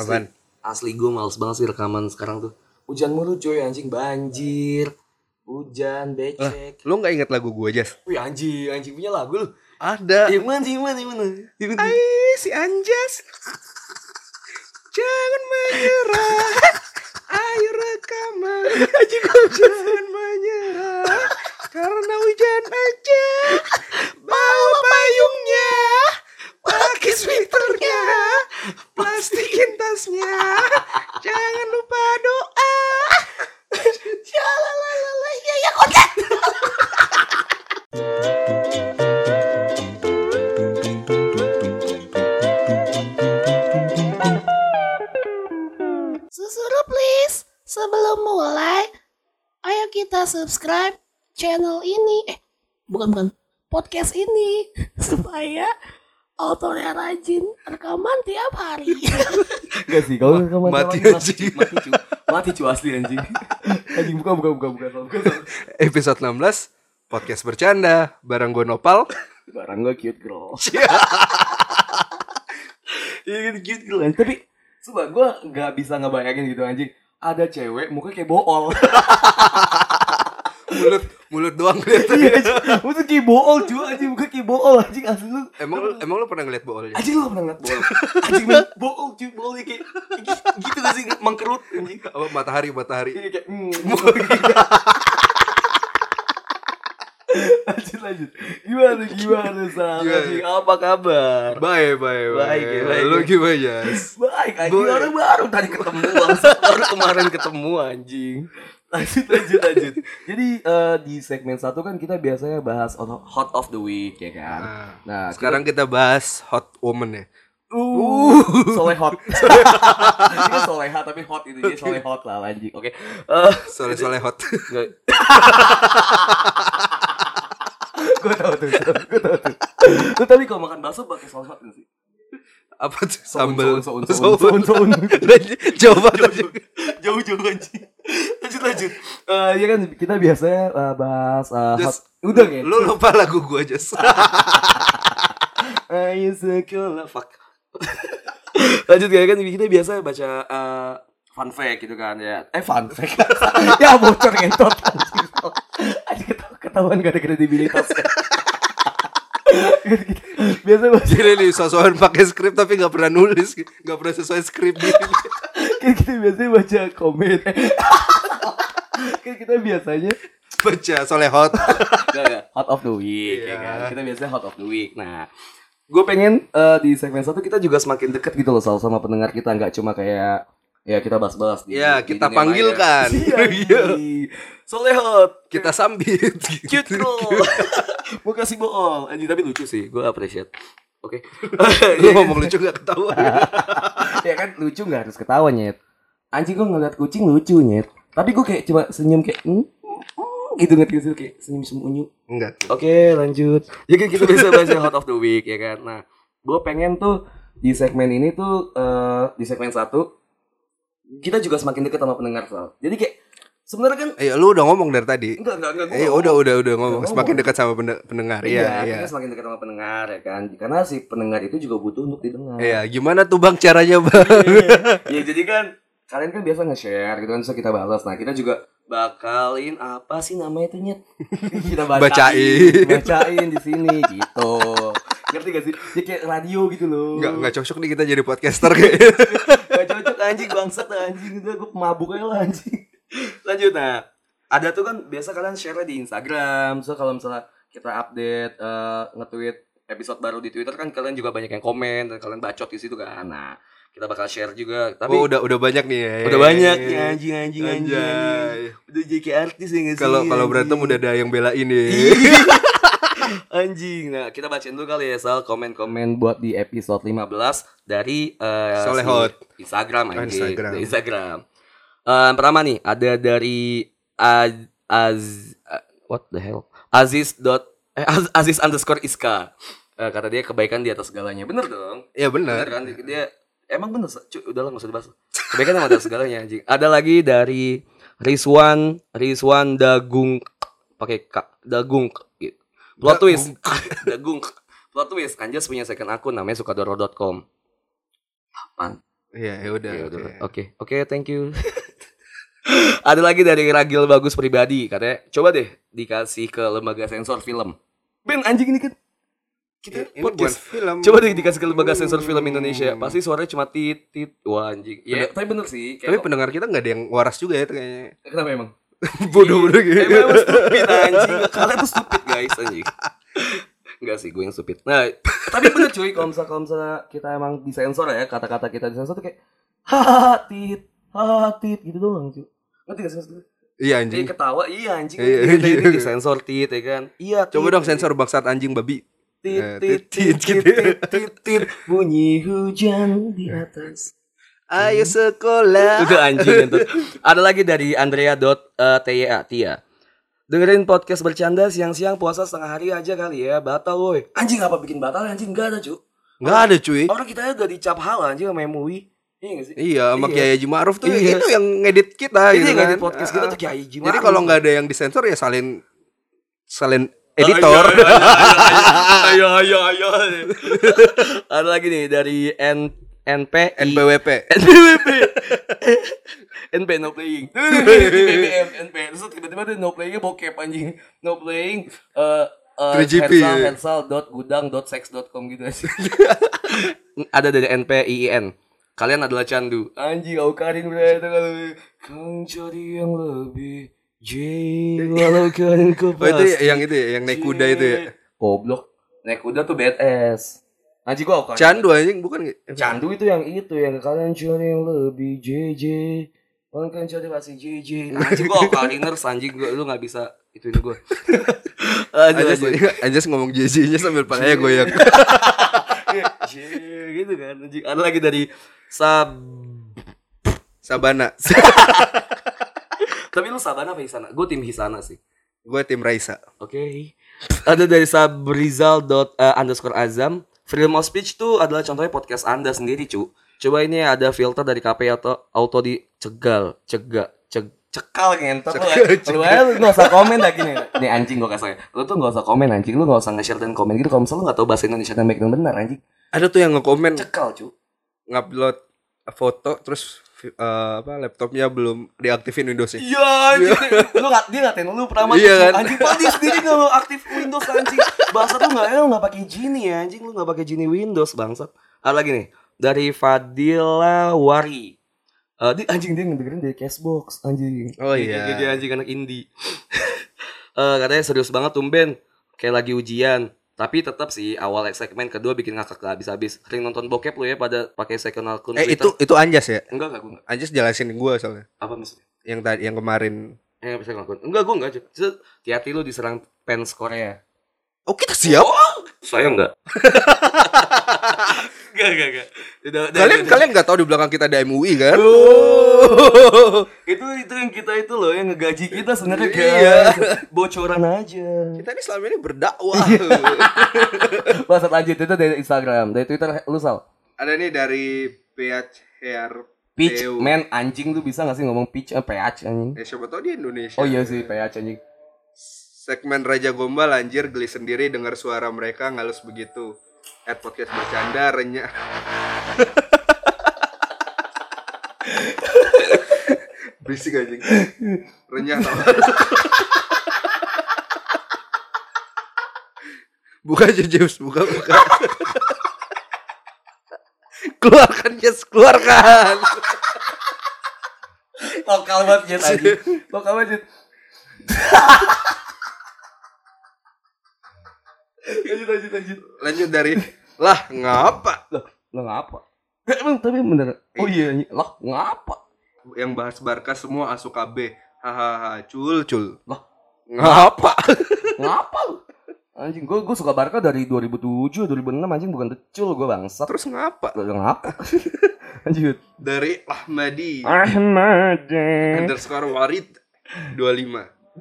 Asli, Apaan? asli gue males banget sih rekaman sekarang tuh. Hujan mulu cuy anjing banjir. Hujan becek. Lu nggak inget lagu gue Jas? Wih anjing, anjing punya lagu lu. Ada. Yang mana, yang mana, yang mana? Yang mana? Hai si Anjas. Jangan menyerah. Ayo rekaman. Jangan menyerah. Karena hujan aja. Bawa payungnya. Pakai sweaternya. Plastikin tasnya. Jangan lupa doa. Jalalala, ya ya konten. Susuruh please, sebelum mulai, ayo kita subscribe channel ini. Eh, bukan bukan podcast ini supaya autornya rajin rekaman tiap hari. Gak sih, kalau rekaman Mati mati cu, mati cu asli anjing. Anjing buka buka buka buka buka. buka. Episode 16 podcast bercanda bareng gue Nopal. Barang gue cute girl. Iya gitu cute girl. Tapi Sumpah gue gak bisa ngebayangin gitu anjing Ada cewek mukanya kayak bool mulut mulut doang kelihatan. Iya anjing Maksudnya kayak bool cuy anjing Muka kayak bool anjing Asli lu Emang lu emang lu pernah ngeliat boolnya? Anjing lu gak pernah ngeliat bool Anjing bool cuy Boolnya kayak Gitu gak sih Mengkerut anjing Apa matahari matahari? Iya kayak mm, Lanjut lanjut Gimana gimana Sal? Anjing apa kabar Baik, baik, Baik, ya, baik. Lu gimana, Jas? Baik anjing Baik. orang baru tadi ketemu. Baru kemarin ketemu anjing Lanjut lanjut lanjut Jadi eh, di segmen satu kan kita biasanya bahas on- hot of the week ya kan Nah, Nah Sekarang kita bahas hot woman ya. Uh, soleh hot. Ini kan soleha tapi hot itu dia soleh hot lah anjing. Oke. Eh, Soleh soleh hot. Gue tau tuh, gue tau tuh. Lu tadi kalau makan bakso pakai saus hot nggak sih? Apa tuh? Soun. Jauh banget. Jauh-jauh anjing. Lanjut. Eh ya kan kita biasanya eh, bahas hot. Just- Udah ya. Lu lupa lagu gua Jas. Ayo sekolah fuck. Lanjut ya kan kita biasa baca eh, fun fact gitu kan ya. Eh fun fact. ya bocor ngentot. Aja ketahuan, ketahuan gak ada kredibilitas. biasa baca Jadi nih sosokan pakai skrip tapi nggak pernah nulis, nggak pernah sesuai skrip gitu. kan kita biasanya baca komen. Kan kita biasanya Baca soleh hot. Hot of the week ya Iya. kan. Kita biasanya hot of the week. Nah, gue pengen eh, di segmen satu kita juga semakin dekat gitu loh sama pendengar kita nggak cuma kayak ya kita bahas-bahas di- Ya, di kita dunia panggilkan. Iya. Soleh hot. Kita sambit. Cute girl. Mau kasih bohong. Anjing tapi lucu sih. Gue appreciate. Oke. Lu ngomong lucu gak ketahuan. ya kan lucu nggak harus ketawa nyet. Anjing gue ngeliat kucing lucu nyet. Tapi gue kayak cuma senyum kayak hmm, hmm, gitu ngerti gak sih? kayak senyum semunyu. Enggak. Oke lanjut Ya kan kita bisa bahas yang hot of the week ya kan Nah gue pengen tuh di segmen ini tuh eh, Di segmen satu Kita juga semakin dekat sama pendengar Sal Jadi kayak sebenarnya kan Eh, lu udah ngomong dari tadi. Enggak enggak enggak gua Eh, udah ngomong. udah udah ngomong. Udah Semakin ngomong. dekat sama pende- pendengar. Iya, Iya, iya. kita semakin dekat sama pendengar ya kan Karena si pendengar itu juga butuh untuk didengar Iya, gimana tuh Bang caranya, Bang? Ya jadi kan Kalian kan biasa nge-share gitu kan Terus kita balas. Nah kita juga bakalin apa sih namanya itu nyet? Kita Bacain. bacain. Di sini gitu. Ngerti gak sih? Ya kayak radio gitu loh. Enggak enggak cocok nih kita jadi podcaster kayaknya. Gak cocok anjing bangsat anjing. Udah gue mabuk aja lah anjing. Lanjut nah. Ada tuh kan biasa kalian share di Instagram. So kalau misalnya kita update eh, Nge-tweet episode baru di Twitter kan Kalian juga banyak yang komen Dan kalian bacot di situ kan. Nah kita bakal share juga Tapi oh, udah udah banyak nih ya. udah banyak nih anjing anjing anjing, anjing. Udah jadi kayak artis ya sih Kalau kalau berantem udah ada yang belain nih. Iya. Anjing. Nah, kita bacain dulu kali ya Sal komen-komen buat di episode 15 dari eh, Solehot. si Instagram Oh, anjing. Instagram. Instagram. Eh, yang pertama nih ada dari Az, Az eh, what the hell? Aziz dot eh, Az- Aziz underscore Iska. Eh, kata dia kebaikan di atas segalanya. Bener dong. Iya Bener benar. kan dia emang bener cuy udah lah nggak usah dibahas kebaikan sama atas segalanya anjing ada lagi dari Rizwan Rizwan Dagung pakai k Dagung gitu. plot twist Dagung plot twist Anjas punya second akun namanya sukadoro.com man Iya, ya udah. Ya oke. udah. Oke, oke, thank you. Ada lagi dari Ragil Bagus pribadi katanya, coba deh dikasih ke lembaga sensor film. Ben anjing ini kan kita Ini bukan podcast. film. Coba deh dikasih ke lembaga sensor film Indonesia. Pasti suaranya cuma tit tit. Wah anjing. Ya, tapi bener sih. Tapi Kayak, pendengar kita nggak ada yang waras juga ya kayaknya. kenapa emang? Bodoh-bodoh gitu. Emang, stupid anjing. Kalian tuh stupid guys anjing. Enggak sih, gue yang stupid. Nah, tapi bener cuy, kalau misalnya, kalau misalnya kita emang disensor ya, kata-kata kita disensor tuh kayak hahaha tit, hahaha tit gitu doang cuy. Ngerti gak sih maksud gue? Iya Iya anjing. ketawa, iya anjing. Iya, Kita iya. ini disensor tit ya kan. Iya. Coba tit. dong sensor bangsat anjing babi. Tit Eh, tit tit, tit tit, tit tit tit tit bunyi hujan di atas. Ayo sekolah. Udah anjing itu. Ada lagi dari Andrea dot eh, Tia Tia. Dengerin podcast bercanda siang-siang puasa setengah hari aja kali ya. Batal woi. Anjing apa bikin batal anjing enggak ada, cu. Nggak ada cuy. Orang kita udah dicap hal anjing sama MUI. Iya sih? Iya, sama Iya. Kiai Haji Ma'ruf tuh Iya. itu yang ngedit kita Ini gitu yang kan. ngedit podcast kita Ah. tuh Kiai Haji Jadi kalau nggak ada yang disensor ya salin salin editor. iya, Ayo ayo ayo. ayo. Ada lagi nih dari N NP NPWP. NPWP NP no playing BBM NP terus tiba-tiba tuh no playingnya bokep anjing no playing eh eh, 3GP, hersal ya. hersal dot gudang dot sex dot com gitu aja ada dari NP IIN kalian adalah candu anjing aku karin udah itu kalau kau cari yang lebih J walau kan kau Oh itu ya- yang itu ya, yang naik kuda itu ya. goblok. Naik kuda tuh badass anjing gua aku Candu anjing bukan? Candu itu yang itu yang kalian cari yang lebih JJ Kalian kan cari masih JJ Anjing gua kaliners anjing. Gua lu gak bisa ituin gua. Anjas, anjing Anjas ngomong JJ-nya sambil palanya goyang. J gitu kan anjing. Ada lagi dari Sab Sabana. Tapi lu Sabana apa Hisana? Gue tim Hisana sih. Gue tim Raisa. Oke. Ada dari Sabrizal dot eh, underscore Azam. Freedom of speech tuh adalah contohnya podcast anda sendiri cu. Coba ini ada filter dari KPI atau auto dicegal Cegak ceg Cekal ngentot lu ya. Lu aja lu gak usah komen lagi nih. Nih anjing gue kasih. Lu tuh gak usah komen anjing. Lu gak usah nge-share dan komen gitu. Kalau misalnya lu gak tau bahasa Indonesia dan baik dan benar anjing. Ada tuh yang nge-komen. Cekal cu. Ngupload foto terus eh, apa laptopnya belum diaktifin Windowsnya. Iya anjing Lu gak, dia ngatain lu pertama Iya kan? Anjing dia sendiri gak lu aktif Windows anjing Bahasa tuh gak Lu gak pakai Genie ya anjing Lu gak pakai Genie Windows bangsat Ada lagi nih Dari Fadila Wari Eh, dia anjing dia ngedengerin dari Cashbox anjing. Oh, iya. Dia, dia anjing anak indie. Eh katanya serius banget tumben kayak lagi ujian. Tapi tetap sih awal segmen kedua bikin ngakak gak habis-habis. Sering nonton bokep lu ya pada pakai second akun Eh Twitter. itu itu Anjas ya? enggak enggak gue enggak. Anjas jelasin gue soalnya. Apa maksudnya? Yang tadi yang kemarin. Eh bisa akun. Enggak gue enggak. Hati-hati lu diserang fans Korea. Oh kita siap. Saya enggak. Enggak enggak enggak. Udah, udah, kalian udah. kalian nggak tahu di belakang kita ada MUI kan? Oh. itu itu yang kita itu loh yang ngegaji kita sebenarnya Iya. Bocoran aja. Kita ini selama ini berdakwah. Bahasa lanjut itu dari Instagram, dari Twitter lu sal. ada nih dari PH Hair Peach, man anjing tuh bisa gak sih ngomong peach eh, PH anjing? Ya siapa tahu di Indonesia. Oh iya sih PH anjing. Segmen Raja Gombal anjir geli sendiri dengar suara mereka ngalus begitu. At podcast bercanda renyah. Berisik anjing. Renyah tau. buka aja James, buka buka. keluarkan James, keluarkan. Lokal banget Jet anjing. Lokal banget. Lanjut lanjut lanjut. Lanjut dari lah ngapa Lah, lo ngapa? Eh, Emang tapi bener. Oh iya, anjing. lah ngapa? yang bahas Barca semua asuk KB. Hahaha, cul cul. Lah. ngapa? Ngapa? Anjing, gue gue suka Barca dari 2007, 2006 anjing bukan decul gue bangsat. Terus ngapa? Lo ngapa? Lanjut. Dari Ahmadi Ahmad. underscore Warid 25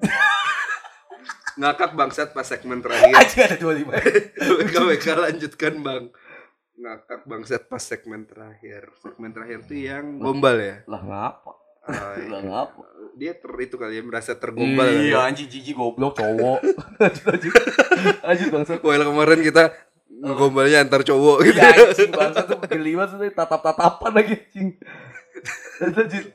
Ngakak bangsat pas segmen terakhir Anjing ada 25. WKWK lanjutkan bang Ngakak bangsat pas segmen terakhir Segmen terakhir tuh yang gombal ya Lah ngapa? Ah, Lah iya. ngapa? Dia ter, itu kali ya merasa tergombal Iya, ya. anjing jijik goblok cowok. lanjut lanjut. Lanjut bangsat. Well kemarin kita Ngegombalnya antar cowok gitu. Iya anjing bangsa tuh geli banget tatap-tatapan lagi anjing.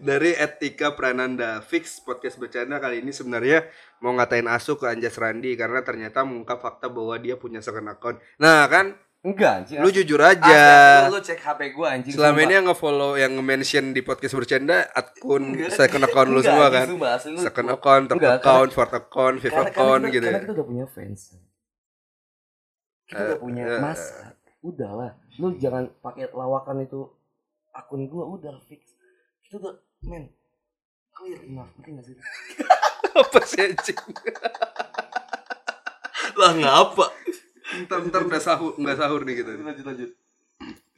Dari Etika Prananda Fix podcast bercanda kali ini sebenarnya mau ngatain Asu ke Anjas Randi karena ternyata mengungkap fakta bahwa dia punya second account. Nah kan, Enggak anjing. lu jujur aja. Lu cek HP gua anjing. Selama sumpah. ini yang nge-follow yang nge-mention di podcast bercanda akun Enggak. second account lu Enggak, semua kan. sumpah, lu- Second account, third Enggak, account, fourth account, fifth karena, account karena gitu karena ya. kita udah punya fans. Kita Eh, udah punya eh, masa. Udahlah, lu jangan pakai lawakan itu akun gua udah fix. Kita udah men clear enough, ngerti gak sih? Apa sih anjing? lah ngapa? Ntar ntar udah sahur, nggak sahur nih gitu. Lanjut lanjut.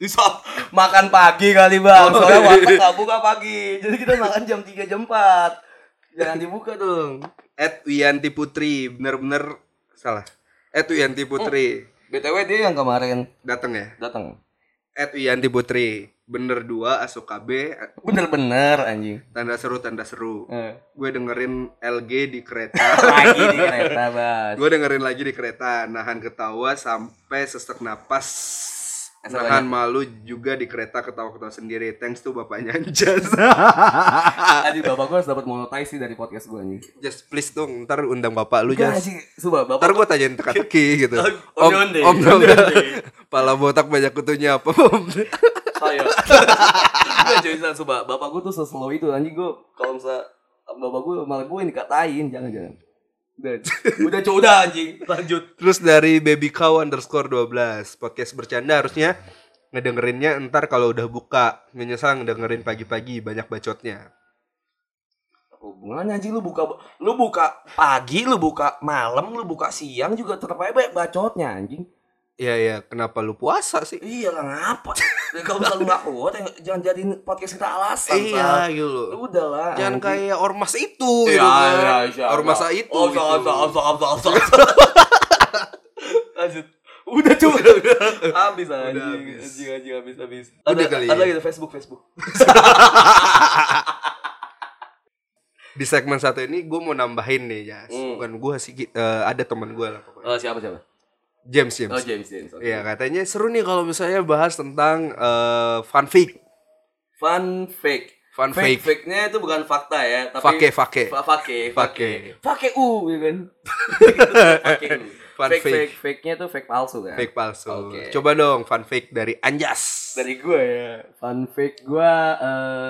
Bisa makan pagi kali bang, Oh, soalnya iya. warteg nggak buka pagi, jadi kita makan jam 3 jam 4 Jangan dibuka dong. At Wiyanti Putri, bener-bener salah. At Wiyanti Putri, BTW dia yang kemarin datang ya. datang. At Wiyanti Putri, bener dua, Asuka B, Bener-bener anjing. tanda seru tanda seru. Eh. Gue dengerin LG di kereta. Lagi di kereta bas. gue dengerin lagi di kereta, nahan ketawa sampai sesek napas. Asal Nahan malu juga di kereta ketawa-ketawa sendiri. Thanks tuh bapaknya Anjas. Tadi bapak gue harus dapat monetize sih dari podcast gue anjing. Just please dong, ntar undang bapak lu Jas. sih, sumpah bapak Ntar gue tanyain teka-teki gitu. Om, om onde. Pala botak banyak kutunya apa om? Saya. Enggak cuy, San, sumpah bapak gue tuh seslow itu anjing gue kalau misalnya bapak gue malah gue yang dikatain, jangan jangan. Udah, udah cuy, udah anjing. Lanjut. Terus dari baby cow underscore 12 Podcast bercanda harusnya ngedengerinnya ntar kalau udah buka Menyesal ngedengerin pagi-pagi banyak bacotnya Hubungannya anjing lu buka lu buka pagi, lu buka malam, lu buka siang juga tetap aja banyak bacotnya anjing. Iya ya kenapa lu puasa sih? Iya lah ngapa? Dan kalau misalnya lu gak kuat, ya jangan jadiin podcast kita alasan. Iya gitu Udah lah. Jangan kayak ormas itu Iya, gitu kan. iya, iya, Ormas iya. itu Oh, so, so, so, so, so. Lanjut. Udah cuy. habis habis. Anjing anjing habis habis. Udah Ada kali ada ya? lagi Facebook Facebook. Di segmen satu ini gue mau nambahin nih ya. Bukan gue sih eh, Ada teman gue lah pokoknya Oh, siapa siapa? James James Oh, James James. oke. Iya katanya seru nih kalau misalnya bahas tentang fanfic Fun fake. Fun fake. fake. Fake-nya itu bukan fakta ya, tapi Fake, fake. Fa- Fake, Fake. fake. Fake U ya kan. Fake U. Fun fake, fake. fake, fake-nya tuh fake palsu kan. Fake palsu Oke. Coba dong fanfic dari Anjas Dari gue ya. Fun fake gue eh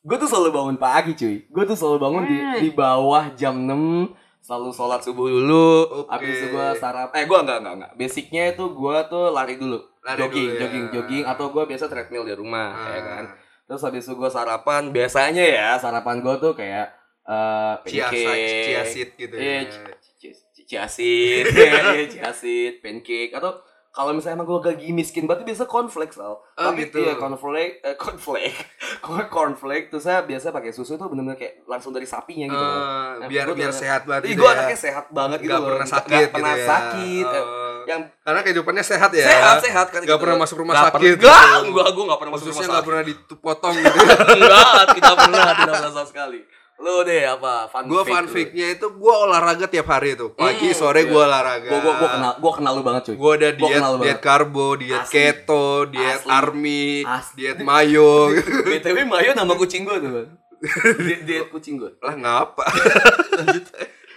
gue tuh selalu bangun pagi cuy. Gue tuh selalu bangun di Hmm. di bawah jam 6 selalu sholat subuh dulu. Oke. Habis itu gue sarap. Eh gue enggak enggak enggak. Basicnya itu gue tuh lari dulu. Lari jogging, dulu ya. jogging, jogging atau gue biasa treadmill di rumah Ah. ya kan. Terus habis itu gue sarapan. Biasanya ya sarapan gue tuh kayak eh Chia pancake. chia seed gitu ya. Ci- chia seed. Chia seed, pancake atau kalau misalnya emang gue lagi miskin berarti biasa cornflakes Al. Tapi gitu. iya cornflake, eh, cornflake, Corn- cornflake. Terus saya biasa pakai susu tuh bener-bener kayak langsung dari sapinya gitu. Eh, Nah, biar biar tuh- sehat banget Iya, gitu gue ya. anaknya sehat banget gitu Nggak loh. pernah sakit pernah gitu ya. sakit. Eh, Oh. yang Karena kehidupannya sehat ya. sehat sehat kan Nggak gitu. pernah masuk rumah Nggak sakit. pernah- gitu. Nggak, gua gua nggak pernah masuk rumah sakit. pernah dipotong gitu. ya. Enggak, tidak pernah, tidak pernah sama sekali. Lu deh apa fun gue fun fact-nya itu gue olahraga tiap hari tuh. Pagi, Hmm, sore iya. gue olahraga. Gua gua gua kenal gua kenal lu banget cuy. Gue ada Gua diet kenal lu diet banget. karbo, diet Asli. keto, diet Asli. army, Asli. diet mayo. BTW Mayo nama kucing gua tuh. Diet, diet kucing gua. lah ngapa?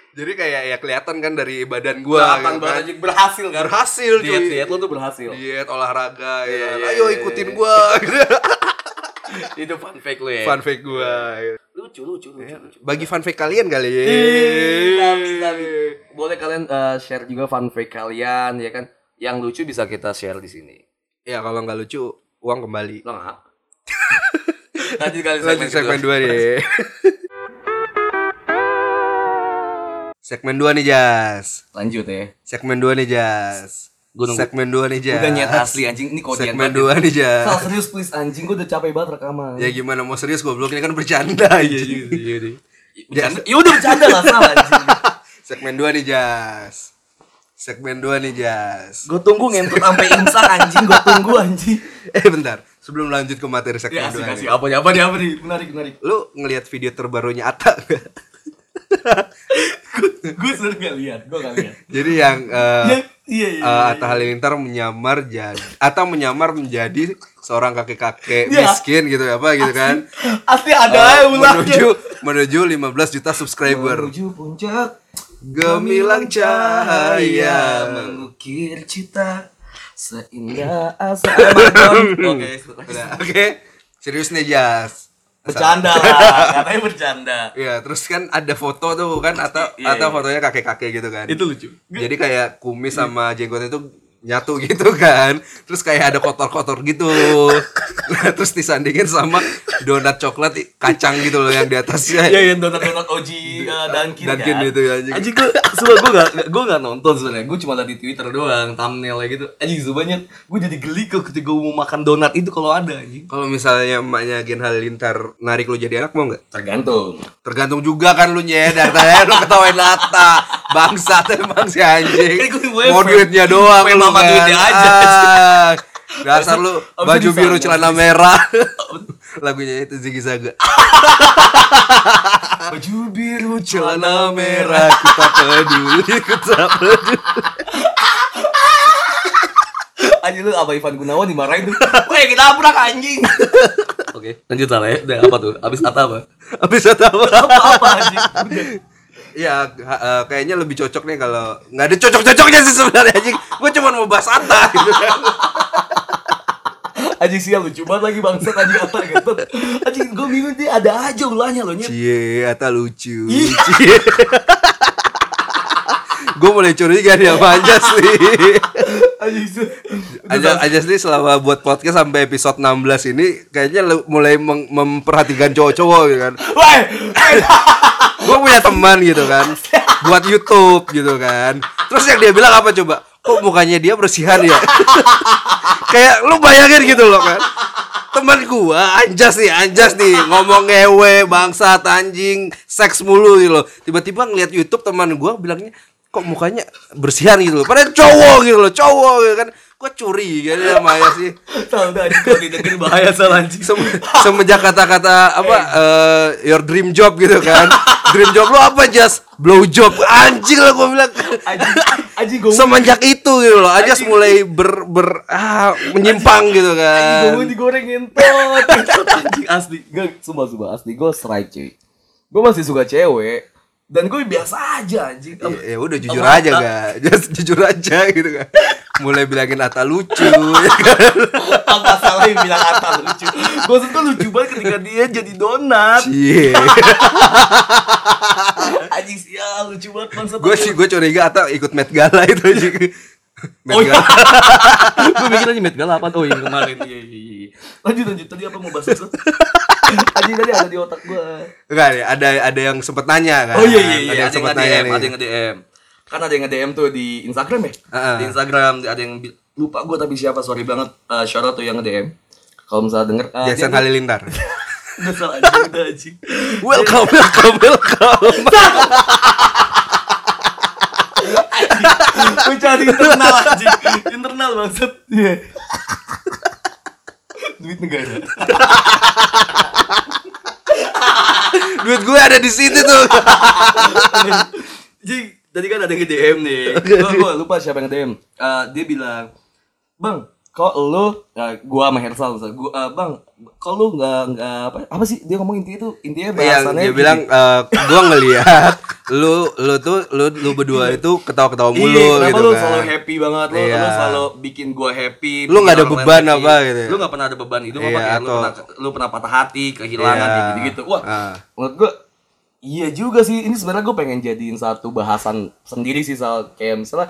Jadi kayak ya kelihatan kan dari badan gue. Kelihatan gitu banget kan. berhasil kan. Berhasil cuy. Diet diet lu tuh berhasil. Diet olahraga ya. Iya, kan. iya, Ayo iya, ikutin iya. gue. Itu fun fact lu ya. fun fact gue. Lucu lucu lucu. lucu. Bagi fun fact kalian kali ya. Boleh kalian eh, share juga fun fact kalian ya kan. Yang lucu bisa kita share di sini. Ya kalau nggak lucu uang kembali. Lo nggak? Lanjut kali Lanjut segmen 2 deh. segmen 2 nih Jas. Lanjut ya. Segmen 2 nih Jas. Gua nunggu. Segmen 2 nih Jas. Udah nyet asli anjing ini kodian Segmen. 2 nih Jas. Sal serius please anjing gue udah capek banget rekaman. Ya gimana mau serius goblok ini kan bercanda aja gitu. Bercanda. Ya udah bercanda lah salah anjing. Segmen 2 nih Jas. Segmen 2 nih Jas. Gue tunggu ngentut sampai imsak anjing, gue tunggu anjing. Eh bentar, sebelum lanjut ke materi segmen Ya 2 asik nih. asik apa nih apa nih apa nih menarik menarik. Lu ngelihat video terbarunya Ata gak? gue sering gak lihat, gue gak lihat. Jadi yang eh, Yang Iya, iya, eh, Atta Halilintar menyamar jadi atau menyamar menjadi seorang kakek-kakek Iya. miskin gitu apa gitu kan. Asli ada ulangnya. menuju menuju 15 juta subscriber. Menuju puncak Gemilang cahaya. mengukir cita seindah asa. Oke, Oke, serius nih Jas. Bercanda lah, katanya bercanda. Iya, terus kan ada foto tuh kan atau Iya, atau iya. fotonya kakek-kakek gitu kan. Itu lucu. Jadi kayak kumis sama jenggot itu nyatu gitu kan. Terus kayak ada kotor-kotor gitu. Nah, terus disandingin sama donat coklat kacang gitu loh yang di atasnya. Iya, yang donat-donat Oji uh, Dunkin, Dunkin kan. gitu ya, anjing. Anjing gue, sumpah gue gak, gue gak nonton sebenarnya. Gue cuma liat di Twitter doang, thumbnailnya gitu. Anjing sumpahnya, gue jadi geli kok ketika gue mau makan donat itu kalau ada anjing. Kalau misalnya emaknya Gen Halilintar narik lu jadi anak mau nggak? Tergantung. Tergantung juga kan lu nyedar tanya lu ketawain Lata. Bangsat emang si anjing. Mau duitnya doang Mama kan. duitnya aja. Ah, Dasar lu Abis baju biru celana merah. Lagunya itu Ziggy Zaga. Baju biru, Celana merah kita peduli kita peduli. Anjing lu apa Ivan Gunawan dimarahin tuh. Weh, kita abrak anjing. Oke, lanjut lah ya. Udah apa tuh? Abis Ata apa? Habis apa? Apa apa anjing? Udah. Ya ha- eh, kayaknya lebih cocok nih kalau nggak ada cocok-cocoknya sih sebenarnya anjing. Gue cuma mau bahas Atta gitu kan. Anjing sial lucu banget lagi bangsat anjing Ata gitu. Anjing gue bingung dia ada aja ulahnya loh nyet. Cie, Atta lucu. Ih. Cie. gue mulai curiga dia sama Anjas nih. Anjing su- Anjas, Anjas nih selama buat podcast sampai episode 16 ini kayaknya mulai memperhatikan cowok-cowok gitu kan. Weh, Gue punya teman gitu kan, buat YouTube gitu kan. Terus yang dia bilang apa coba? Kok mukanya dia bersihan ya? Kayak lu bayangin gitu loh kan. Teman gua Anjas nih, Anjas nih ngomong ngewe, bangsat, anjing, seks mulu gitu loh. Tiba-tiba ngeliat YouTube teman gua bilangnya kok mukanya bersihan gitu loh. Padahal cowok gitu loh, cowok gitu kan. Gua curiga dia sama Ayas sih. tahu dah anjing kalau didengerin bahaya salah anjing. Sem- semenjak kata-kata apa eh, your dream job gitu kan. Dream job lo apa jas? Blow job. Anjing lah gue bilang. Anjing, anjing gue semenjak itu gitu loh. Aja Anjing. mulai ber ber ah, menyimpang gitu Anjing gue kan digoreng Ngentot, Anjing asli. Gak, sumpah sumpah asli. Gue strike cuy. Gue masih suka cewek Dan gue biasa aja anjing. Ya, ya udah jujur aja gak just jujur aja gitu kan mulai bilangin Ata lucu. Ya kan Apa salahnya bilang Atta lucu? Gue lucu banget ketika dia jadi donat. Cie. Anjing sial lucu banget gue sih gue curiga Ata ikut Met Gala itu aja Met Oh iya. Gala. Gue mikir aja Met Gala apa? Oh yang kemarin. Iya iya iya Lanjut lanjut Tadi apa mau bahas itu Anjing tadi ada di otak gue Enggak ada ada yang sempet nanya kan. Oh iya iya iya, Ada yang ada yang sempet nanya nih. ada yang nge-DM. Kan ada yang nge-DM tuh di Instagram ya? Di Instagram ada yang lupa gue tapi siapa sorry banget uh, tuh yang nge-DM. Kalau misalnya denger uh, dia- Halilintar. Udah salah welcome, welcome, welcome. Gue cari internal anjing. Internal maksud. Iya. Duit negara. Duit gue ada di situ tuh. Jadi tadi kan ada yang nge-DM nih. Gue lupa siapa yang nge-DM. Eh, dia bilang, "Bang, kok lu uh, gua sama Hersal misalnya, gua eh, Bang, kok lu nggak nggak apa apa sih dia ngomong intinya tuh intinya yang bahasannya dia gini. bilang eh, gue ngelihat lu lu tuh lu lu berdua itu ketawa-ketawa mulu Iya, kenapa gitu lu kan. selalu happy banget lu, Iya. lu selalu bikin gua happy Lu nggak ada beban happy. apa gitu ya? lu nggak pernah ada beban hidup apa Iya, lu atau- pernah lu pernah patah hati kehilangan Iya. gitu gitu wah Ah. menurut gua iya juga sih ini sebenarnya gua pengen jadiin satu bahasan sendiri sih soal kayak misalnya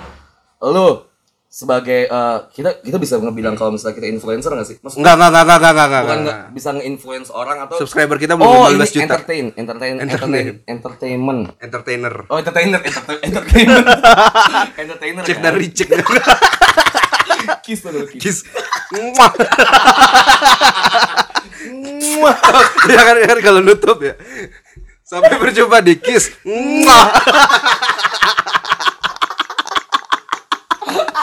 lu sebagai eh, kita kita bisa ngebilang kalau misalnya kita influencer nggak sih Maksudnya Enggak, enggak, enggak, enggak, enggak, enggak, bukan enggak. nggak bisa nge-influence orang atau Subscriber kita belum oh 15 ini juta. entertain entertain entertain entertainment Entertainer. Oh entertainer, enter- entertainment, entertainer. Cek dari cek. kiss tuh kiss. Muah. ya kan, ya kan kalau nutup ya. Sampai berjumpa di kiss.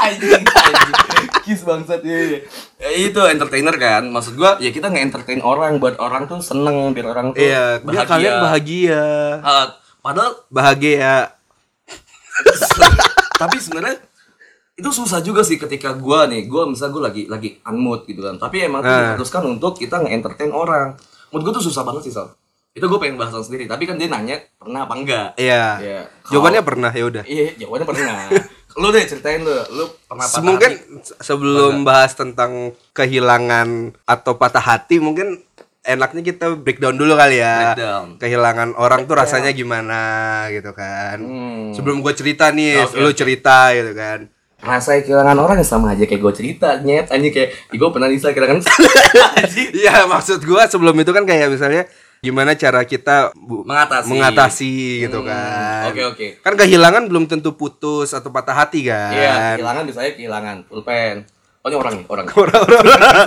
Anjing, anjing. Kiss bangsat ya, ya. Ya, itu entertainer kan. Maksud gua ya kita nge-entertain orang buat orang tuh seneng biar orang tuh Iya, biar kalian bahagia. Ah, padahal Bahagia. tapi sebenarnya itu susah juga sih ketika gua nih gua misal gua lagi lagi unmood gitu kan tapi emang tuh Nah. diharuskan untuk kita nge-entertain orang mood gua tuh susah banget sih Sal itu gue pengen bahas sendiri tapi kan dia nanya pernah apa enggak Iya. Iya. Jawabannya pernah ya udah. iya jawabannya pernah lu deh ceritain lu lu pernah patah Mungkin hati? sebelum bahas tentang kehilangan atau patah hati mungkin enaknya kita breakdown dulu kali ya. Breakdown. Kehilangan orang tuh rasanya gimana gitu kan. Hmm. Sebelum gue cerita nih, Oke, lu oke. cerita gitu kan. rasa kehilangan orang ya sama aja kayak gue cerita nyet anjing kayak gue pernah bisa kehilangan Iya, maksud gua sebelum itu kan kayak misalnya gimana cara kita bu- Mengatasi. mengatasi gitu Hmm, kan. oke, oke. Kan kehilangan belum tentu putus atau patah hati kan. iya kehilangan biasanya kehilangan pulpen oh ini orang nih orang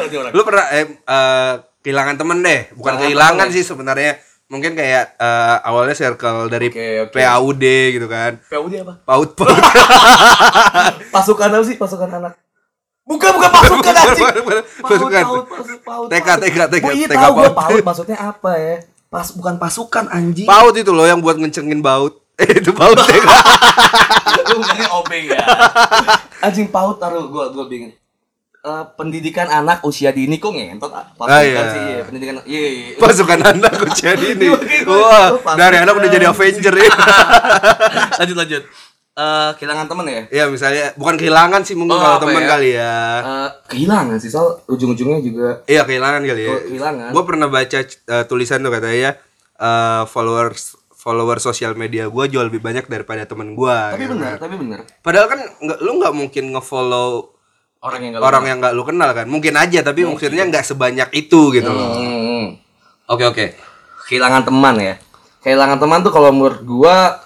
Ini orang. Lu pernah eh, eh, kehilangan temen deh, bukan Kehilangan kehilangan temen. sih sebenarnya. Mungkin kayak eh, awalnya circle dari Oke, oke. PAUD gitu kan. PUD apa Paut paut. pasukan apa sih pasukan anak bukan bukan pasukan anjing Pasukan. Paut, paut, paut, paut, TK, paut. TK, TK, iya TK tahu gue paut. paut maksudnya apa ya pas bukan pasukan anjing Paut itu loh yang buat ngencengin baut. Eh itu paut TK. lu bilangnya obeng ya anjing paut taruh gue gue bingung Eh, pendidikan anak usia dini kok ngentot ah. pasukan Ah, iya. sih iya pendidikan iya iya, iya. Pasukan anak udah jadi ini. Oke, gue- Wah, dari anak udah jadi Avenger ya. lanjut lanjut Eh, kehilangan temen ya Iya misalnya bukan kehilangan sih mungkin Oh, kalau apa teman ya? kali ya. Eh, kehilangan sih soal ujung-ujungnya juga Iya kehilangan kali ya. Kok kehilangan? Gue pernah baca eh, tulisan tuh katanya eh, followers follower sosial media gue jual lebih banyak daripada temen gue. tapi benar tapi benar Padahal kan nggak lu nggak mungkin ngefollow orang yang orang yang nggak lu kenal kan. Mungkin aja tapi maksudnya nggak sebanyak itu gitu loh. Hmm. Oke oke. Kehilangan teman ya. Kehilangan teman tuh kalau menurut gua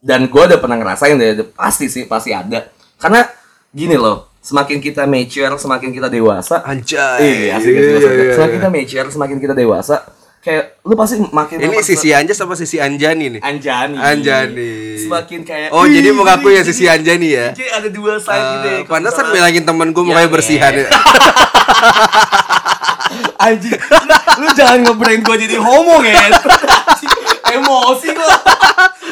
dan gua udah pernah ngerasain deh, pasti sih pasti ada. Karena gini loh, semakin kita mature, semakin kita dewasa. Anjay. Iya, asik, Iya, asik. iya, Semakin iya. kita mature, semakin kita dewasa, kayak lu pasti makin Ini sisi Anjas apa sisi Anjani nih? Anjani. Anjani. Semakin kayak Oh, jadi "Ih, mengaku ya sisi Anjani ya? Jadi ada dua side gitu ya. Eh, Pantesan bilangin temen gue mukanya Ya, bersihan ya. Anjing, lu, lu jangan nge-brand gue jadi homo ya. Emosi gua.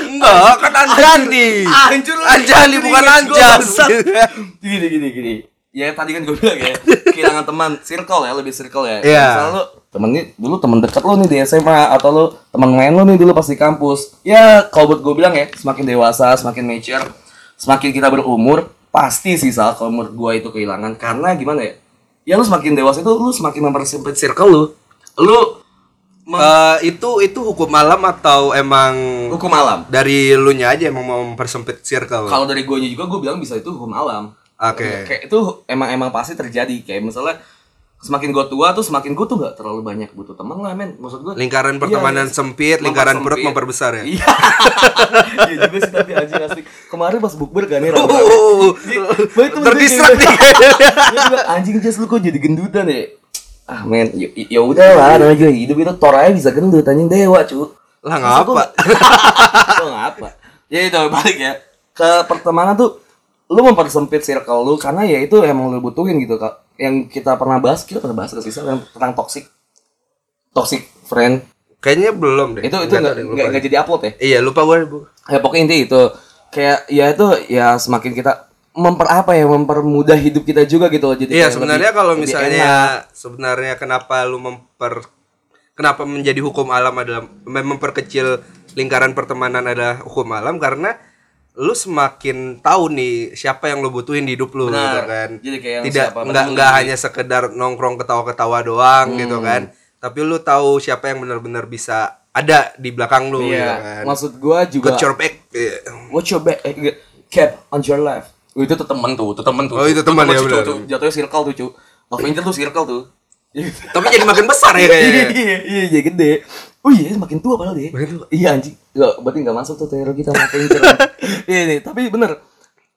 Enggak, kan Anjani. Hancur lu. Anjani bukan Anjas. Gini gini gini. Ya tadi kan gue bilang ya, kehilangan teman, circle ya, lebih circle ya. Iya. Misalnya lu temen nih, dulu temen dekat lu nih di SMA atau lu temen main lu nih dulu pas di kampus. Ya kalau buat gue bilang ya, semakin dewasa, semakin mature, semakin kita berumur, pasti sih Sal kalau menurut gue itu kehilangan. Karena gimana ya? Ya lu semakin dewasa itu lu semakin mempersempit circle lu. Lu mem- Eh, itu itu hukum malam atau emang hukum alam. dari lu nya aja emang mau mempersempit circle? Kalau dari gue juga gue bilang bisa itu hukum alam. Oke. Kayak itu emang emang pasti terjadi. Kayak misalnya semakin gue tua tuh semakin gue tuh gak terlalu banyak butuh teman lah men. Maksud gue Lingkaran pertemanan Iya, sempit, lingkaran perut memperbesar ya. Iya. Iya juga sih tapi anjing asli. Kemarin pas bukber kan nih Oh, terdistrak nih. Dia bilang, anjing Jas lu kok jadi gendutan ya? Ah men, ya, ya udah lah namanya juga hidup itu Thor aja bisa gendut anjing dewa cu. Lah ngapa? Lo ngapa? Ya itu balik ya ke pertemanan tuh lu mempersempit circle lu karena ya itu emang lu butuhin gitu kak yang kita pernah bahas kita pernah bahas ke sisa yang tentang toxic toxic friend Kayaknya belum deh. itu itu Nggak jadi upload ya Iya, lupa gue. Bu. ya pokoknya inti itu kayak ya itu ya semakin kita memper apa ya mempermudah hidup kita juga gitu loh jadi Iya, sebenarnya lebih- kalau misalnya sebenarnya kenapa lu memper kenapa menjadi hukum alam adalah mem- memperkecil lingkaran pertemanan adalah hukum alam karena lu semakin tahu nih siapa yang lu butuhin di hidup lu Benar. gitu kan. Jadi kayak tidak nggak nggak hanya sekedar nongkrong ketawa-ketawa doang Hmm. gitu kan. Tapi lu tahu siapa yang benar-benar bisa ada di belakang lu gitu iya kan. maksud gua juga Got your back. Watch your back, eh, cap on your left. Oh, itu tuh temen tuh, itu temen tuh. Oh, itu temen ya, benar. Jatuhnya circle tuh, cu. Avenger tuh circle tuh. Tapi jadi makin besar ya kayaknya. Iya, iya, iya, gede. Oh iya, makin tua padahal dia. Makin tua. Iya anjing. Enggak, berarti enggak masuk tuh teori kita Avenger. Iya nih, tapi bener.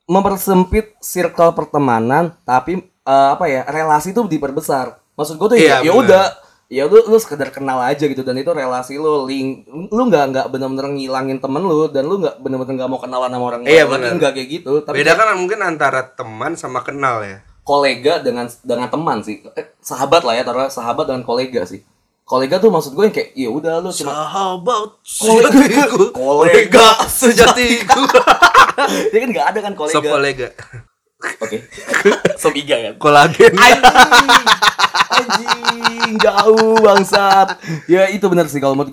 Mempersempit circle pertemanan, tapi eh, apa ya, relasi tuh diperbesar. Maksud gue tuh Iya, ya, ya udah ya lu lu sekedar kenal aja gitu dan itu relasi lu link lu nggak nggak benar-benar ngilangin temen lu dan lu nggak benar-benar nggak mau kenalan sama orang Iya, bener. nggak kayak gitu tapi Beda kan mungkin antara teman sama kenal ya. kolega dengan dengan teman sih Eh, sahabat lah ya taruh sahabat dengan kolega sih kolega tuh maksud gue yang kayak ya udah lu cuma Sahabat Kolega. kolega sejatiku. ya kan nggak ada kan kolega Sop kolega. Oke. Sop iga kan. kolagen Anjing. Jauh bangsat. Ya itu benar sih kalau menurut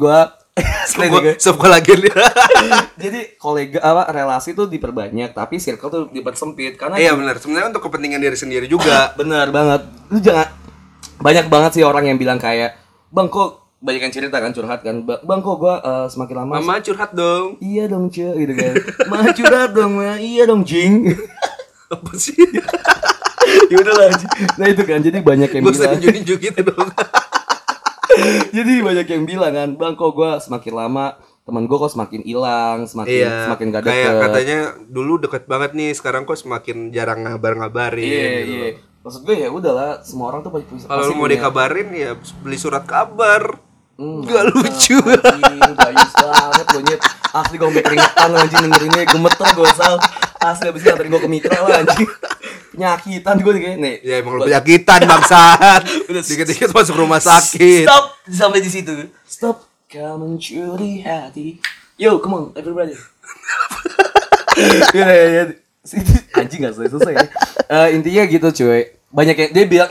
itu, sop kolagen Jadi kolega apa relasi tuh diperbanyak tapi circle tuh dipersempit karena iya benar sebenarnya untuk kepentingan diri sendiri juga Benar banget. Lu jangan banyak banget sih orang yang bilang kayak, "Bang kok banyak yang cerita kan curhat kan. Ba- Bang kok gua eh, semakin lama mama curhat dong Iya dong, Ce, gitu kan. Ma curhat dong, Ma. Iya dong, Jing. apa sih ya udah lah. Nah itu kan jadi banyak yang gue usah bilang. nunjuk gitu dong jadi banyak yang bilang kan, "Bang kok gua semakin lama teman gua kok semakin hilang, semakin iya semakin gak kayak deket." katanya dulu deket banget nih sekarang kok semakin jarang ngabar-ngabarin Iya, gitu iya. Maksud gue ya udahlah, semua orang tuh pasti kalau mau punya- dikabarin ya beli surat kabar Hmm, Gak lucu. anjing, Gayus banget lo nyet Asli gue sampe keringetan anjing dengerinnya Gemeter gue sal Asli abis itu nganterin gue ke mitra lah anjing Penyakitan gue kayak Nih. Ya emang lu penyakitan bangsat. Dikit-dikit masuk rumah sakit. Stop Sampai di situ. Stop Kau mencuri hati. Yo come on everybody. Ya ya ya Anjing gak selesai ya Eh, Intinya gitu cuy. Banyak yang Dia bilang